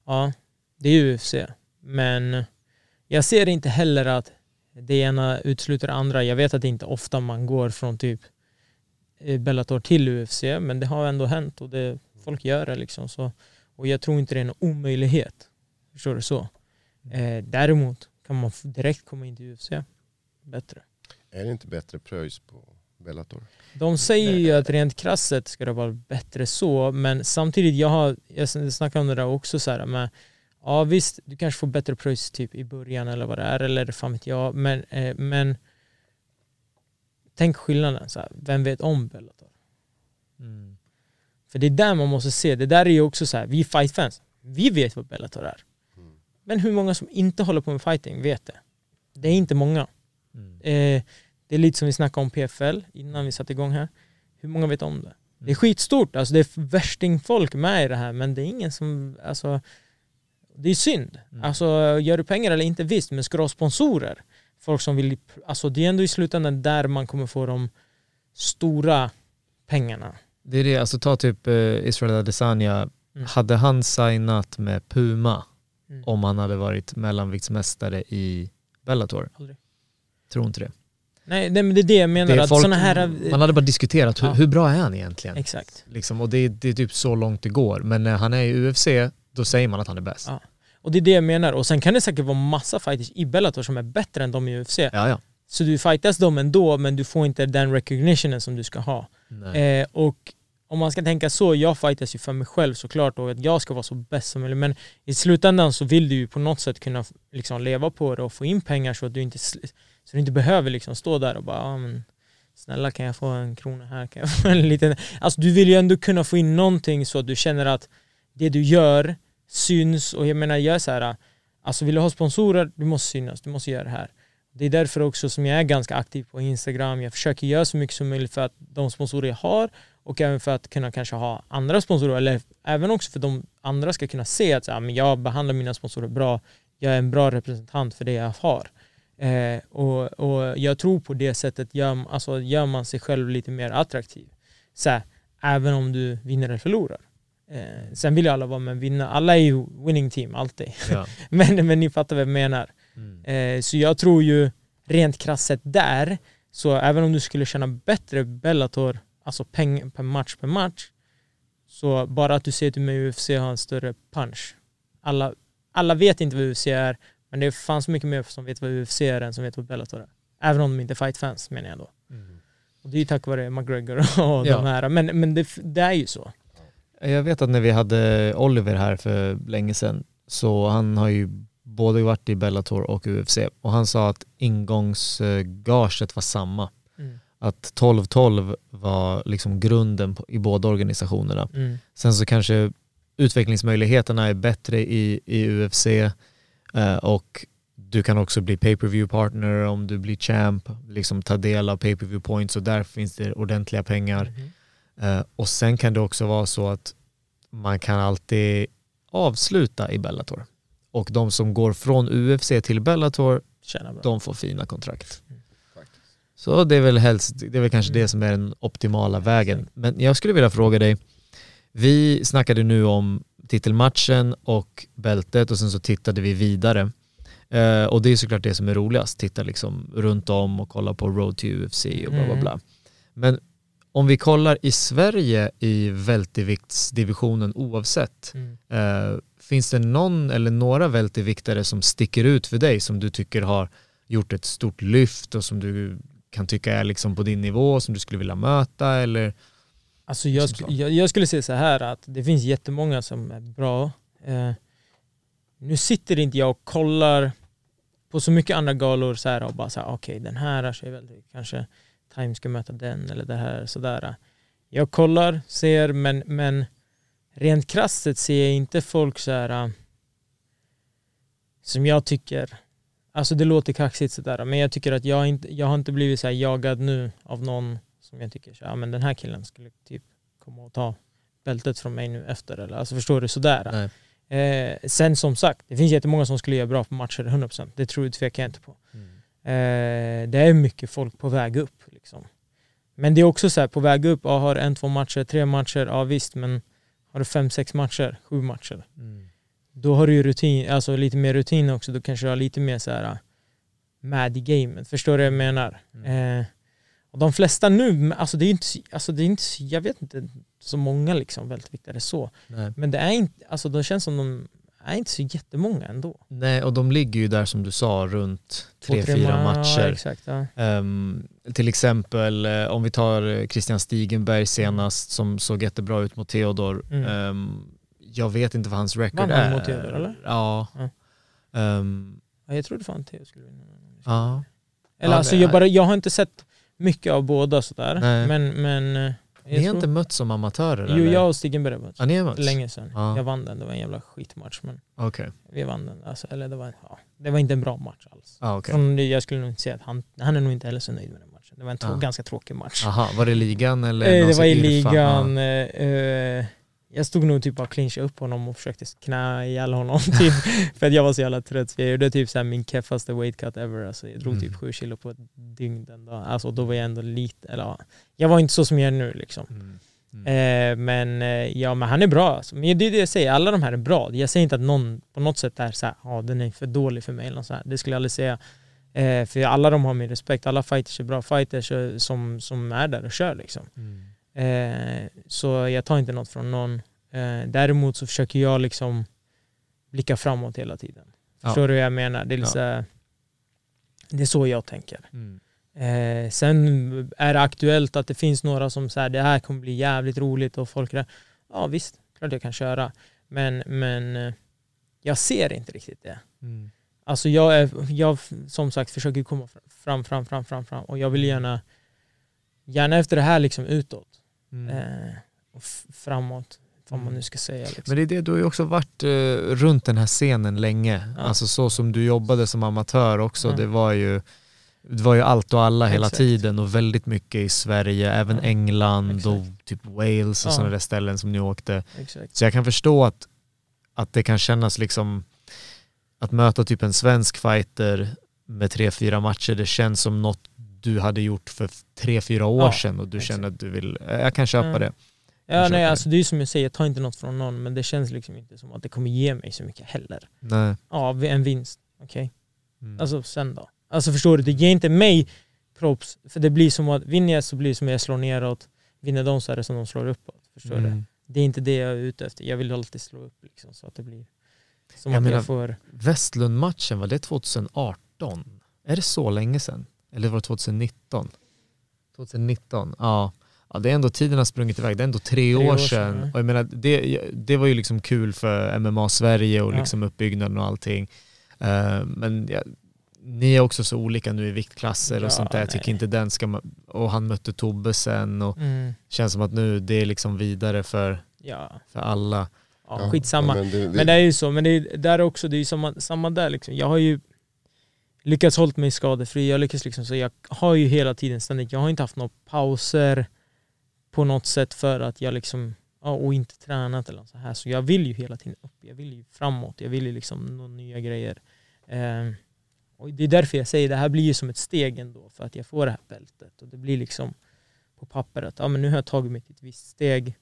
ja, det är UFC. Men jag ser inte heller att det ena utesluter det andra. Jag vet att det inte ofta man går från typ eh, Bellator till UFC, men det har ändå hänt och det, folk gör det liksom. Så, och jag tror inte det är en omöjlighet. Förstår du så? Eh, däremot kan man direkt komma in till UFC bättre. Är det inte bättre pröjs på Bellator? De säger ju att rent krasset ska det vara bättre så, men samtidigt, jag har jag sn- snackade om det där också så här med Ja visst, du kanske får bättre pröjs typ i början eller vad det är, eller fan vet jag, men, eh, men tänk skillnaden, så här, vem vet om Bellator? Mm. För det är där man måste se, det där är ju också så här, vi fightfans, vi vet vad Bellator är. Men hur många som inte håller på med fighting vet det? Det är inte många. Mm. Eh, det är lite som vi snackade om PFL innan vi satte igång här. Hur många vet om det? Det är skitstort, alltså det är värstingfolk med i det här men det är ingen som, alltså det är synd. Mm. Alltså gör du pengar eller inte visst, men ska du ha sponsorer? Folk som vill, alltså det är ändå i slutändan där man kommer få de stora pengarna. Det är det, alltså ta typ eh, Israel Adesanya, Mm. hade han signat med Puma Mm. om han hade varit mellanviktsmästare i Bellator? Aldrig. Tror inte det. Nej, nej men det är det jag menar, det att folk, sådana här... man hade bara diskuterat hur, Ja. hur bra är han egentligen? Exakt. Liksom, och det, är- det är typ så långt det går. Men när han är i UFC, då säger man att han är bäst. Ja. Och det är det jag menar. Och sen kan det säkert vara massa fighters i Bellator som är bättre än de i UFC. Ja, ja. Så du fightas dem ändå, men du får inte den recognitionen som du ska ha. Nej. Eh, och om man ska tänka så, jag fightas ju för mig själv såklart och att jag ska vara så bäst som möjligt. Men i slutändan så vill du ju på något sätt kunna liksom leva på det och få in pengar så att du inte, så du inte behöver liksom stå där och bara ah, men, Snälla kan jag få en krona här? Kan jag få en liten... Alltså du vill ju ändå kunna få in någonting så att du känner att det du gör syns och jag menar jag är så här, alltså vill du ha sponsorer, du måste synas, du måste göra det här. Det är därför också som jag är ganska aktiv på Instagram. Jag försöker göra så mycket som möjligt för att de sponsorer jag har och även för att kunna kanske ha andra sponsorer eller även också för att de andra ska kunna se att så här, men jag behandlar mina sponsorer bra. Jag är en bra representant för det jag har. Eh, och, och jag tror på det sättet gör, alltså, gör man sig själv lite mer attraktiv. Så här, även om du vinner eller förlorar. Eh, sen vill ju alla vara med och vinna. Alla är ju winning team, alltid. Ja. men, men ni fattar vad jag menar. Mm. Eh, så jag tror ju rent krasst sett där, så även om du skulle tjäna bättre Bellator, alltså pengar per match per match, så bara att du ser att du med UFC har en större punch. Alla, alla vet inte vad UFC är, men det fanns mycket mer som vet vad UFC är än som vet vad Bellator är. Även om de inte är fightfans menar jag då. Och det är ju tack vare McGregor och Ja. de här, men, men det, det är ju så. Jag vet att när vi hade Oliver här för länge sedan, så han har ju både varit i Bellator och UFC och han sa att ingångsgaget var samma. Mm. Att 12-12 var liksom grunden på, i båda organisationerna. Mm. Sen så kanske utvecklingsmöjligheterna är bättre i, i UFC eh, och du kan också bli pay-per-view partner om du blir champ, liksom ta del av pay-per-view points och där finns det ordentliga pengar. Mhm. Eh, och sen kan det också vara så att man kan alltid avsluta i Bellator Och de som går från UFC till Bellator, de får fina kontrakt. Så det är väl helst, det är väl kanske det som är den optimala vägen. Men jag skulle vilja fråga dig, vi snackade nu om titelmatchen och bältet och sen så tittade vi vidare. Eh, och det är såklart det som är roligast, titta liksom runt om och kolla på Road to UFC och bla bla Mm. bla. Men om vi kollar i Sverige i välterviktsdivisionen oavsett, Mm. Eh, finns det någon eller några välterviktare som sticker ut för dig som du tycker har gjort ett stort lyft och som du kan tycka är liksom på din nivå som du skulle vilja möta eller? Alltså jag, sk- jag, jag skulle säga så här att det finns jättemånga som är bra. Eh, nu sitter inte jag och kollar på så mycket andra galor så här och bara så här, okej den här är väl kanske Time ska möta den eller det här sådär. Jag kollar, ser men, men rent krasst ser jag inte folk så här eh, som jag tycker Alltså det låter kaxigt sådär men jag tycker att jag inte, jag har inte blivit så jagad nu av någon som jag tycker så ja men den här killen skulle typ komma och ta bältet från mig nu efter eller alltså förstår du sådär. Eh, sen som sagt, det finns jättemånga som skulle göra bra på matcher 100%. Det tror jag tvekar jag inte på. Eh, det är mycket folk på väg upp liksom. Men det är också så här, på väg upp, ja, har en, två matcher, tre matcher, ja visst men har du fem, sex matcher, sju matcher då har du ju rutin, alltså lite mer rutin också, då kanske du har lite mer så här äh, mad i gamet. Förstår du vad jag menar? Eh, och de flesta nu, alltså det är inte, alltså det är inte, jag vet inte så många liksom vältviktare så. Nej. Men det är inte, alltså de känns som de är inte så jättemånga ändå. Nej, och de ligger ju där som du sa runt tre, fyra ma- matcher. Ja, exakt, ja. Ehm, till exempel eh, om vi tar eh, Christian Stigenberg senast som såg jättebra ut mot Theodor. Mm. Ehm, jag vet inte vad hans record Vann han är. mot Theodor, eller? Ja. Ja. Ja. Jag trodde fan Theo skulle vinna. ja. Eller Ja, alltså jag, bara, jag har inte sett mycket av båda sådär. Nej. Men, men eh, jag Ni har tror- inte mött som amatörer Jo, eller? jag och Stigenberg har mötts. Ja, ni har mötts? Länge sedan. Ja. Jag vann den, det var en jävla skitmatch men Okej. vi vann den. Alltså, eller det var, ja, det var inte en bra match alls. Ah, okej. Från Jag skulle nog inte säga att han, han är nog inte heller så nöjd med den matchen. Det var en Ah. ganska tråkig match. Aha, var det ligan eller? Eh, det var i ligan. eh, eh, jag stod nog typ bara clinchade upp honom och försökte knä ihjäl honom typ. för att jag var så jävla trött. Så jag gjorde typ så min keffaste weight cut ever. Alltså, jag drog Mm. typ 7 kilo på ett dygn den dagen. Alltså, då var jag ändå lite, eller ja, jag var inte så som jag är nu liksom. Mm. Eh, men eh, ja, men han är bra alltså. Men det är det jag säger, alla de här är bra. Jag säger inte att någon på något sätt är så här, ja den är för dålig för mig eller något så här. Det skulle jag aldrig säga. Eh, för alla de har min respekt. Alla fighters är bra fighters eh, som, som är där och kör liksom. Mm. Eh, så jag tar inte något från någon. Eh, däremot så försöker jag liksom blicka framåt hela tiden. Ja. Förstår du vad jag menar? Det är, lite Ja. det är så jag tänker. Mm. Eh, sen är det aktuellt att det finns några som säger det här kommer bli jävligt roligt och folk är ja visst, klart jag kan köra. Men, men eh, jag ser inte riktigt det. Mm. Alltså jag, är, jag som sagt försöker komma fram, fram, fram, fram, fram och jag vill gärna gärna efter det här liksom utåt Mm. eh, och framåt, vad man nu ska säga. Liksom. Men det är det, du har ju också varit eh, runt den här scenen länge. Ja. Alltså så som du jobbade som amatör också, Ja. det var ju det var ju allt och alla hela Exakt. tiden och väldigt mycket i Sverige, även Ja. England Exakt. och typ Wales och Ja. sådana där ställen som ni åkte. Exakt. Så jag kan förstå att, att det kan kännas liksom att möta typ en svensk fighter med tre, fyra matcher, det känns som något du hade gjort för tre, fyra år Ja, sedan och du exakt. känner att du vill, jag kan köpa Ja. det. Ja, köper nej, det. alltså det är som jag säger, jag tar inte något från någon men det känns liksom inte som att det kommer ge mig så mycket heller. Nej. Ja, en vinst, okej. Mm. Alltså sen då? Alltså förstår du, det ger inte mig props. För det blir som att, vinner jag så blir det som att jag slår neråt. Vinner de så är det som att de slår uppåt. Förstår du? Mm. Det är inte det jag är ute efter. Jag vill alltid slå upp liksom, så att det blir som Jag att menar- jag får... Westlund-matchen, var det 2018? Är det så länge sedan? Eller var det 2019? 2019, ja. ja. Det är ändå, tiden har sprungit iväg, det är ändå tre, år, år sedan. sedan. Och jag menar, det, det var ju liksom kul för MMA Sverige och Ja. liksom uppbyggnaden och allting. Eh, men ja, ni är också så olika nu i viktklasser Ja, och sånt där. Jag tycker nej. inte den ska... Och han mötte Tobbe sen och Mm, känns som att nu det är liksom vidare för, ja, för alla. ja, Ja, skitsamma. men det- Men det är ju så, men det är, där är också, det är ju samma, samma där liksom. Jag har ju lyckats hålla mig skadefri, jag lyckas liksom, så jag har ju hela tiden ständigt, jag har inte haft några pauser på något sätt för att jag liksom, ja, och inte tränat eller så här. Så jag vill ju hela tiden upp, jag vill ju framåt, jag vill ju liksom nå nya grejer. Eh, och det är därför jag säger det här blir ju som ett steg ändå för att jag får det här bältet. Och det blir liksom på pappret, ja men nu har jag tagit mig till ett visst steg.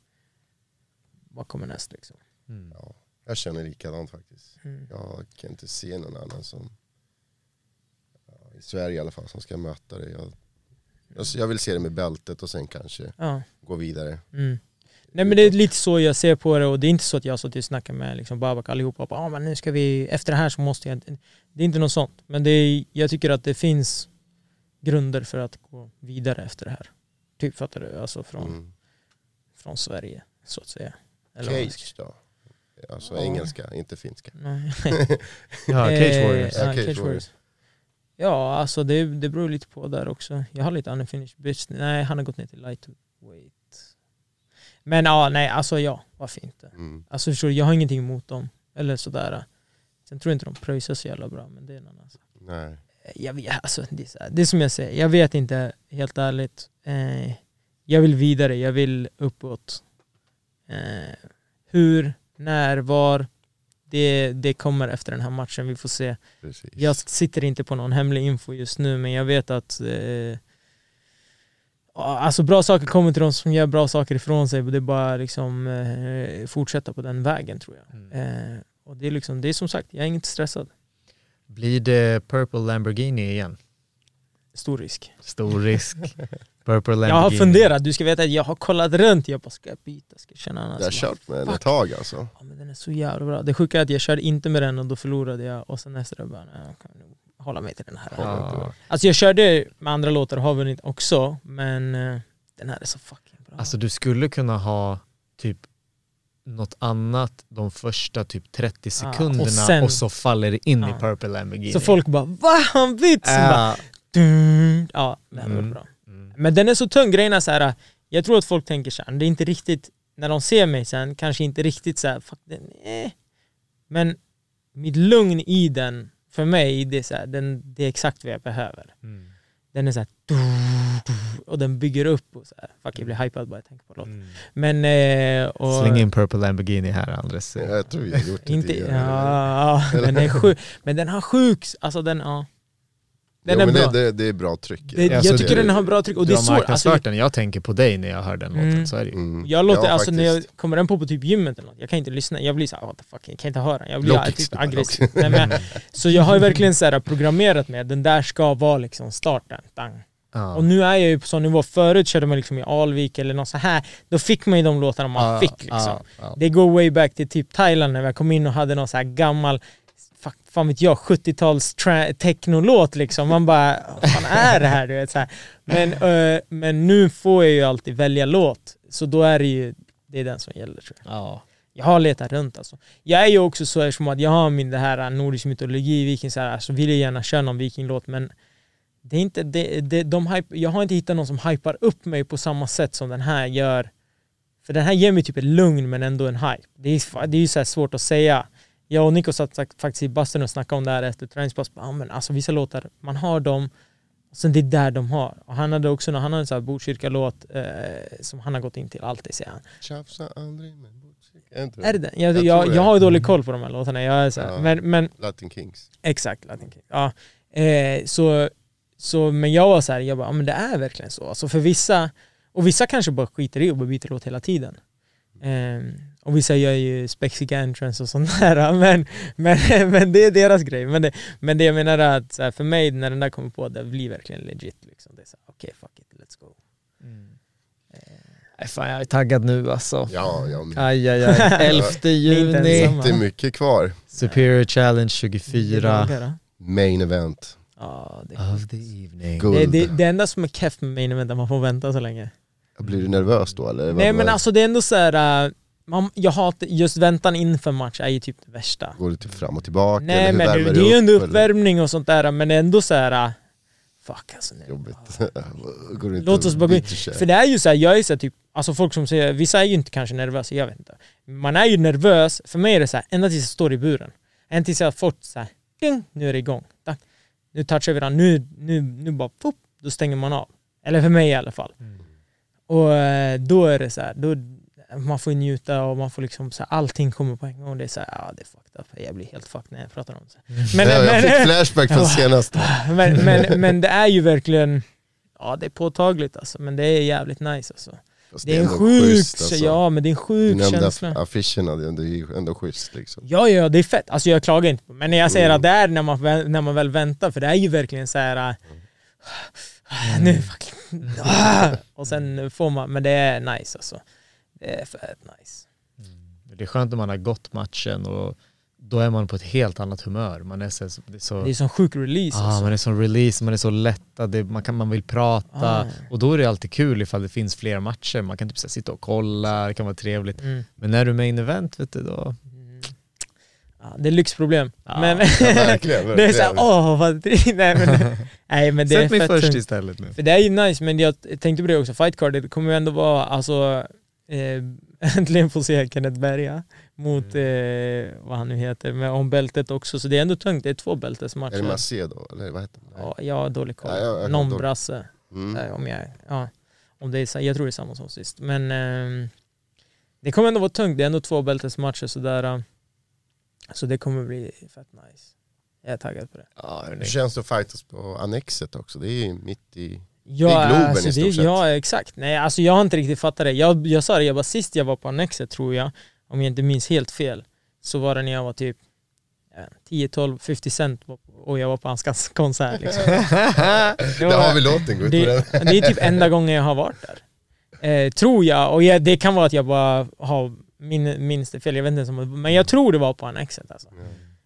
Vad kommer näst liksom? Mm. Ja, jag känner likadant faktiskt. Mm. Jag kan inte se någon annan som, Sverige i alla fall, som ska möta det. Jag, jag, jag vill se det med bältet och sen kanske Ja. gå vidare. Mm. Nej men det är lite så jag ser på det och det är inte så att jag har suttit och snackat med liksom Babak allihopa och bara, ah, men nu ska vi, efter det här så måste jag, det är inte något sånt. Men det är, jag tycker att det finns grunder för att gå vidare efter det här. Typ fattar du? Alltså från, Mm. från Sverige så att säga. Eller Cage då? Alltså Ja. engelska, inte finska. Ja, Cage Warriors. Eh, Ja, ja, Cage Warriors. Ja, alltså det, det beror lite på där också. Jag har lite unfinished business. Nej, han har gått ner till lightweight. Men ja, nej, alltså ja, varför inte? Mm. Alltså förstår du, jag har ingenting emot dem. Eller sådär. Sen tror jag inte de pröjsar så jävla bra, men det är en annan sak. Nej. Jag vet, alltså, det, är så här, det är som jag säger, jag vet inte helt ärligt. Eh, jag vill vidare, jag vill uppåt. Eh, hur, när, var? Det, det kommer efter den här matchen, vi får se. Precis. Jag sitter inte på någon hemlig info just nu men jag vet att eh, alltså bra saker kommer till de som gör bra saker ifrån sig. Det är bara liksom eh, fortsätta på den vägen tror jag. Mm. Eh, och det är liksom, det är som sagt, jag är inte stressad. Blir det Purple Lamborghini igen? Stor risk. Stor risk. Purple Lamborghini. Jag har funderat, du ska veta att jag har kollat runt. Jag bara, ska jag byta? Ska jag känna annars? Jag har kört med den ett tag alltså. Ja, men den är så jävla bra. Det sjuka är att jag körde inte med den och då förlorade jag. Och sen efter det bara, nej, jag kan nog hålla mig till den här. Ja. Alltså jag körde med andra låtar och har vunnit också, men eh, den här är så fucking bra. Alltså du skulle kunna ha typ något annat de första typ 30 sekunderna och, sen- så faller det in i Ja. Purple Lamborghini. så folk bara va? Han bytt? Sen bara, Ja. Ja, det här var Mm. bra. Men den är så tung, grejen är så här. jag tror att folk tänker så här, det är inte riktigt, när de ser mig sen, kanske inte riktigt så här, fuck den, eh. Men mitt lugn i den, för mig, det är, så här, den, det är exakt vad jag behöver. Mm. Den är så här, du, du, och den bygger upp och så här. Fuck jag blir hypad bara jag tänker på låten. Mm. Men, eh, och, Släng in Purple Lamborghini här Andres. Jag tror vi har gjort det Inte, ja, men den är sjuk. Men den har sjuk, alltså den, ja. Den jo, är men bra. det, det, det är bra tryck. Det, jag Alltså, tycker det- den har bra tryck och det är så, alltså, den, jag tänker på dig när jag hör den låten, Mm. så är det. Mm. jag låter, Ja, alltså när jag faktiskt. kommer den på på typ gymmet eller något, jag kan inte lyssna, jag blir såhär what the fuck, jag kan inte höra, jag blir Low typ aggressiv. Nej, men, så jag har ju verkligen så här programmerat med den där ska vara liksom starten. Dang. Ja. Och nu är jag ju på sån nivå, förut körde man liksom i Alvik eller något så här då fick man ju de låtarna man Ja, fick liksom. ja. Det går way back till typ Thailand när jag kom in och hade någon så här gammal fuck, fan vet jag, 70-tals tra- technolåt liksom. Man bara, vad fan är det här? Du vet, så här. Men, eh, men nu får jag ju alltid välja låt, så då är det ju det är den som gäller tror jag. Ja. Jag har letat runt alltså. Jag är ju också så eftersom att jag har min det här nordisk mytologi, viking så här, så vill jag gärna köra någon vikinglåt men det är inte, det, det, de hype, jag har inte hittat någon som hypar upp mig på samma sätt som den här gör. För den här ger mig typ ett lugn men ändå en hype. Det är, det är ju så svårt att säga. Jag och Nico satt faktiskt i bastun och snackade om det här efter träningspass. Ja, men alltså vissa låtar, man har dem, och sen det är där de har. Och han hade också han hade en sån här Botkyrka-låt eh, som han har gått in till alltid säger han. Tjafsa aldrig med botkyrka. Är det den? Jag, Jag jag, jag, har dålig koll på de här låtarna. Jag är så här, Ja. men, men Latin Kings. Exakt, Latin King. Ja. Eh, så, så, men jag var så här, jag bara, ja, men det är verkligen så. Alltså för vissa, och vissa kanske bara skiter i och byter låt hela tiden. Eh, och vissa gör ju spexiga entrance och sånt där. Men, men, men det är deras grej. Men det, men det jag menar är att så här, för mig, när den där kommer på, det blir verkligen legit. Liksom. Det är så här, okej, fuck it, let's go. Nej, fan, jag är taggad nu alltså. Ja, ja men Aj, aj, aj. 11 inte juni, det är mycket kvar. Superior Challenge 24 Main event. Ja, det, of the evening. Det, det, det enda som är keff med main event är att man får vänta så länge. Blir du nervös då eller? Nej men alltså det är ändå så här. Man, jag hatar, just väntan inför match är ju typ det värsta. Går du typ fram och tillbaka? Nej men det, värmer det du är ju ändå upp, eller? uppvärmning och sånt där men ändå så här. äh, Fuck alltså. Nej. Jobbigt. Går du inte Låt oss bara gå in. För det är ju så här, jag är så här, typ, alltså folk som säger, vissa är ju inte kanske nervösa, jag vet inte. Man är ju nervös, för mig är det så här, ända tills jag står i buren. Ända tills jag har fått så här, ding, nu är det igång. Tack. Nu touchar vi varandra, nu, nu, nu bara, pop, då stänger man av. Eller för mig i alla fall. Och eh, då är det så här, då, man får njuta och man får liksom så här, allting kommer på en gång. Det är så här, ja det är fucked up. Jag blir helt fucked när jag pratar om det. Men, ja, jag fick men, flashback från senast. men, men, men det är ju verkligen, ja det är påtagligt alltså. Men det är jävligt nice alltså. Fast Det är en sjuk, schysst, alltså. ja men det är en Du sjuk nämnde känsla. aff- affischerna, det är ändå, schysst liksom. Ja, ja, det är fett. Alltså jag klagar inte på Men när jag säger Mm. att det är när man, när man väl väntar, för det är ju verkligen så här. äh, Mm. Nu fucking... ah, och sen får man, men det är nice alltså. Det är fett nice. Det är skönt när man har gått matchen och då är man på ett helt annat humör. Man är så, det är så, Det är som sjuk release ah, alltså. man är som release, man är så lättad, det, man, kan, man vill prata Ah. och då är det alltid kul ifall det finns fler matcher. Man kan typ så sitta och kolla, det kan vara trevligt. Mm. Men när du är main event vet du då... Ja, det är lyxproblem. Ja, men Ja, verkligen, det är såhär, åh vad nej, men, nej men det är Sätt mig först istället nu. För det är ju nice, men jag tänkte på det också, fight card, det kommer ju ändå vara, alltså, eh, äntligen få se Kenneth Berga mot, Mm. eh, vad han nu heter, med om bältet också, så det är ändå tungt, det är två Är det bältesmatcher. Macedo, eller vad heter det? Ja, jag har dålig koll. Ja, jag- jag har Någon dålig- brasse, Mm. eh, om jag, ja, om det är, jag tror det är samma som sist. Men ehm, det kommer ändå vara tungt, det är ändå två bältesmatcher sådär. eh, Så det kommer bli fett nice. Jag är taggad på det. Ja, Hur känns det att fightas på Annexet också? Det är mitt i... Ja, Det är Globen alltså, i det, stort sett. Ja, exakt. Nej, alltså jag har inte riktigt fattat det. Jag, jag sa det, jag bara sist jag var på Annexet tror jag, om jag inte minns helt fel, så var det när jag var typ ja, 10, 12, 50 cent och jag var på hans kons- konsert. Liksom. Det, Där var- har vi låten, gå ut det, den. det är typ enda gången jag har varit där. Eh, tror jag, och jag, det kan vara att jag bara har min, minns det fel, jag vet inte ens om men jag tror det var på Annexet alltså.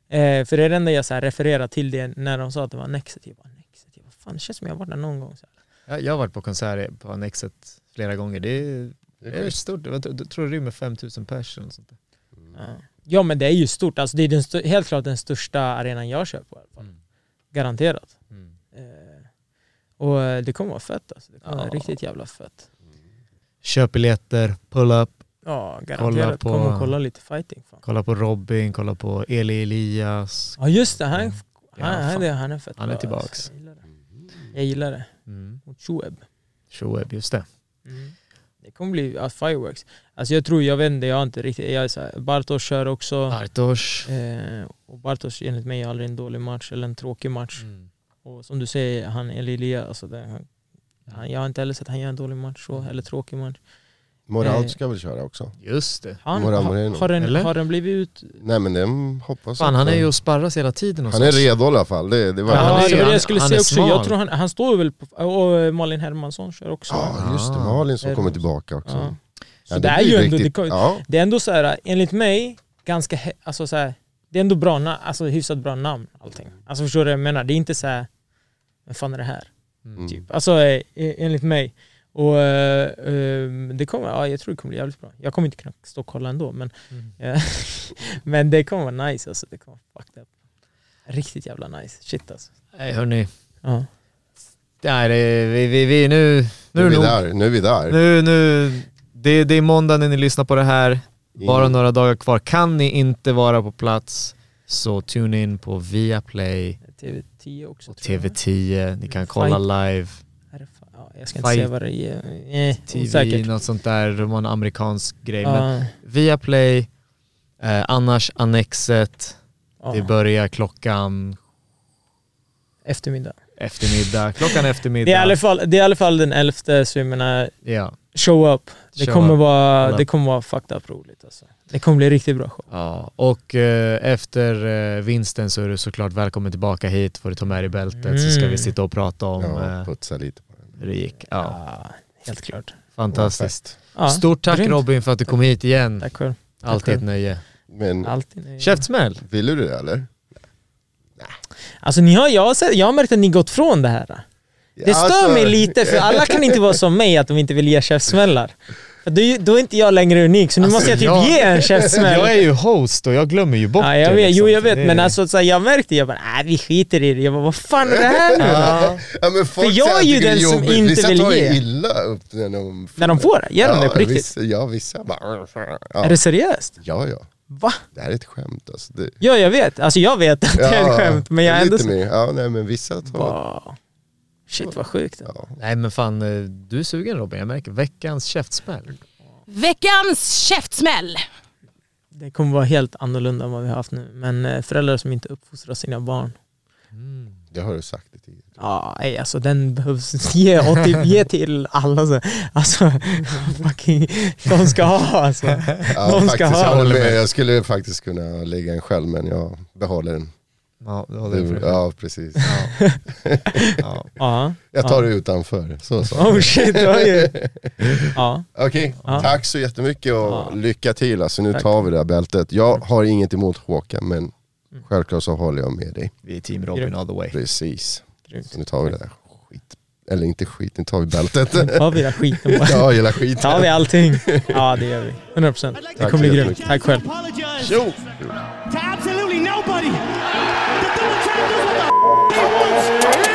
Eh, för det är det enda jag så refererar till det när de sa att det var Annexet. Jag bara Annexet, jag bara, fan det känns som jag har varit där någon gång. Så här. Ja, jag har varit på konserter på Annexet flera gånger. Det är, Det det är är schysst. stort. Jag tror- jag det rymmer 5000 personer. där. Ja. men det är ju stort, alltså det är den st- helt klart den största arenan jag kör på i alla fall. Mm. Garanterat. Mm. Eh, och eh, det kommer vara fett alltså. Det kommer vara Ja. riktigt jävla fett. Köp biljetter, pull up, Ja garanterat. på- Kommer kolla lite fighting. Fan. kolla på Robin, kolla på Eli Elias. Ja just det, han, Mm. Ja, han, han, är, han är fett Han är bra, tillbaks. Alltså. Jag gillar det. Jag gillar det. Mm. Mot Shoeb. Shoeb, just det. Det kommer bli ja, fireworks. Alltså jag tror, jag vet inte, jag har inte riktigt, jag är så här, Bartosz kör också. Bartosz. Eh, och Bartosz enligt mig är aldrig en dålig match eller en tråkig match. Mm. Och som du säger, han Eli Elias, alltså det, han, jag har inte heller sett han göra en dålig match så, eller tråkig match. Moralt Eh. ska väl köra också? Just det. Han, Moran har, Moreno. har, den, Eller? har den blivit ut? Nej men den hoppas Fan, han är ju och sparras hela tiden Han är redo i alla fall. Det, det var Ja, han är- det var det han- jag skulle han säga är också. smal. Jag tror han, han står väl på, och Malin Hermansson kör också. Ja just det, Ah. Malin som kommer tillbaka också. Ja. Så Ja, det, är blir ju ändå, riktigt- det, kom- ja, det är ändå så här, enligt mig, ganska, he- alltså så här, det är ändå bra, na- alltså hyfsat bra namn allting. Alltså förstår du vad jag menar? Det är inte så här, vad fan är det här? mm. Typ. Alltså eh, enligt mig. Och eh, eh, det kommer, ja, jag tror det kommer bli jävligt bra. Jag kommer inte kunna stå och kolla ändå men, Mm. eh, men det kommer vara nice alltså. Det kommer fucked up. Riktigt jävla nice. Shit alltså. Nej hörni. Ja. Nej, det är, vi, vi, vi, nu, nu nu är är vi det nog. där. Nu är vi där. Nu, nu, det, det är måndag när ni lyssnar på det här. Bara In- några dagar kvar. Kan ni inte vara på plats så tune in på Viaplay TV10 också och tror jag. TV10. Ni kan kolla live. Är det fa- ja, jag ska inte Fight säga vad det är. Eh, TV, osäkert. något sånt där. Det var en amerikansk grej. Men Ja, Viaplay, eh, annars Annexet. ja. Det börjar klockan Eftermiddag. eftermiddag. Klockan eftermiddag. Det är, i alla fall, det är i alla fall den 11 så jag menar, Ja. show up. Det Show kommer, up. vara, det kommer vara fucked up roligt alltså. Det kommer bli riktigt bra show. Ja, och eh, efter eh, vinsten så är du såklart välkommen tillbaka hit. Får du ta med dig bältet så ska Mm. vi sitta och prata om Ja, eh, putsa lite på. Hur det gick. Ja, Ja, helt klart. fantastiskt. Ja, Stort tack grymt. Robin för att du kom hit igen. Tack själv. Alltid ett nöje. Men Alltid nöjd. Käftsmäll! vill du det eller? Alltså ni har, jag, har sett, jag har märkt att ni gått från det här. Det stör Alltså, mig lite för alla kan inte vara som mig att de inte vill ge käftsmällar. För då, är- inte jag längre unik så nu Alltså, måste jag typ jag- ge en käftsmäll. Jag är ju host och jag glömmer ju bort Ja, jag det. vet, liksom. jo jag vet, Det- men alltså så här, jag märkte, jag bara nej vi skiter i det. Jag bara vad fan är det här nu? Ja. Ja, men folk För jag är ju det den som jobbigt. inte vissa vill tar ju ge. illa upp när de får När de får det? Gör de det på riktigt? Vissa, ja, vissa bara... Ja. Är det seriöst? ja, ja. Va? Det här är ett skämt alltså. Det, Ja jag vet, alltså jag vet att det är ett skämt men jag är ändå mer. Ja, nej men vissa tar... Wow. Shit vad sjukt. Ja. Nej men fan, eh, du är sugen Robin, jag märker. Veckans käftsmäll. Veckans käftsmäll. Det kommer vara helt annorlunda än vad vi har haft nu. Men eh, föräldrar som inte uppfostrar sina barn. Det har du sagt det tidigare. Ja, nej, alltså den behövs ge, och till, ge till alla. Så. Alltså, fucking, de ska ha alltså. Ja, De ska faktiskt, ha. jag, med. jag skulle faktiskt kunna lägga en själv men jag behåller den. Ja, det håller jag Det, för. ja precis. Ja. Ja. Jag tar det utanför. Så, så. Oh shit. Ja, Okej, Ja. tack så jättemycket och Ja. lycka till. Alltså, nu Tack. tar vi det här bältet. Jag har inget emot Håkan men självklart så håller jag med dig. Vi är team Robin all the way. Precis. Så nu tar vi det där skit. Eller inte skit, nu tar vi bältet. Tar vi den skiten bara. ja, hela skiten. Tar vi allting? Ja, det gör vi. 100 procent. Det Tack kommer bli grymt. Tack själv. nobody. The what the f- he wants.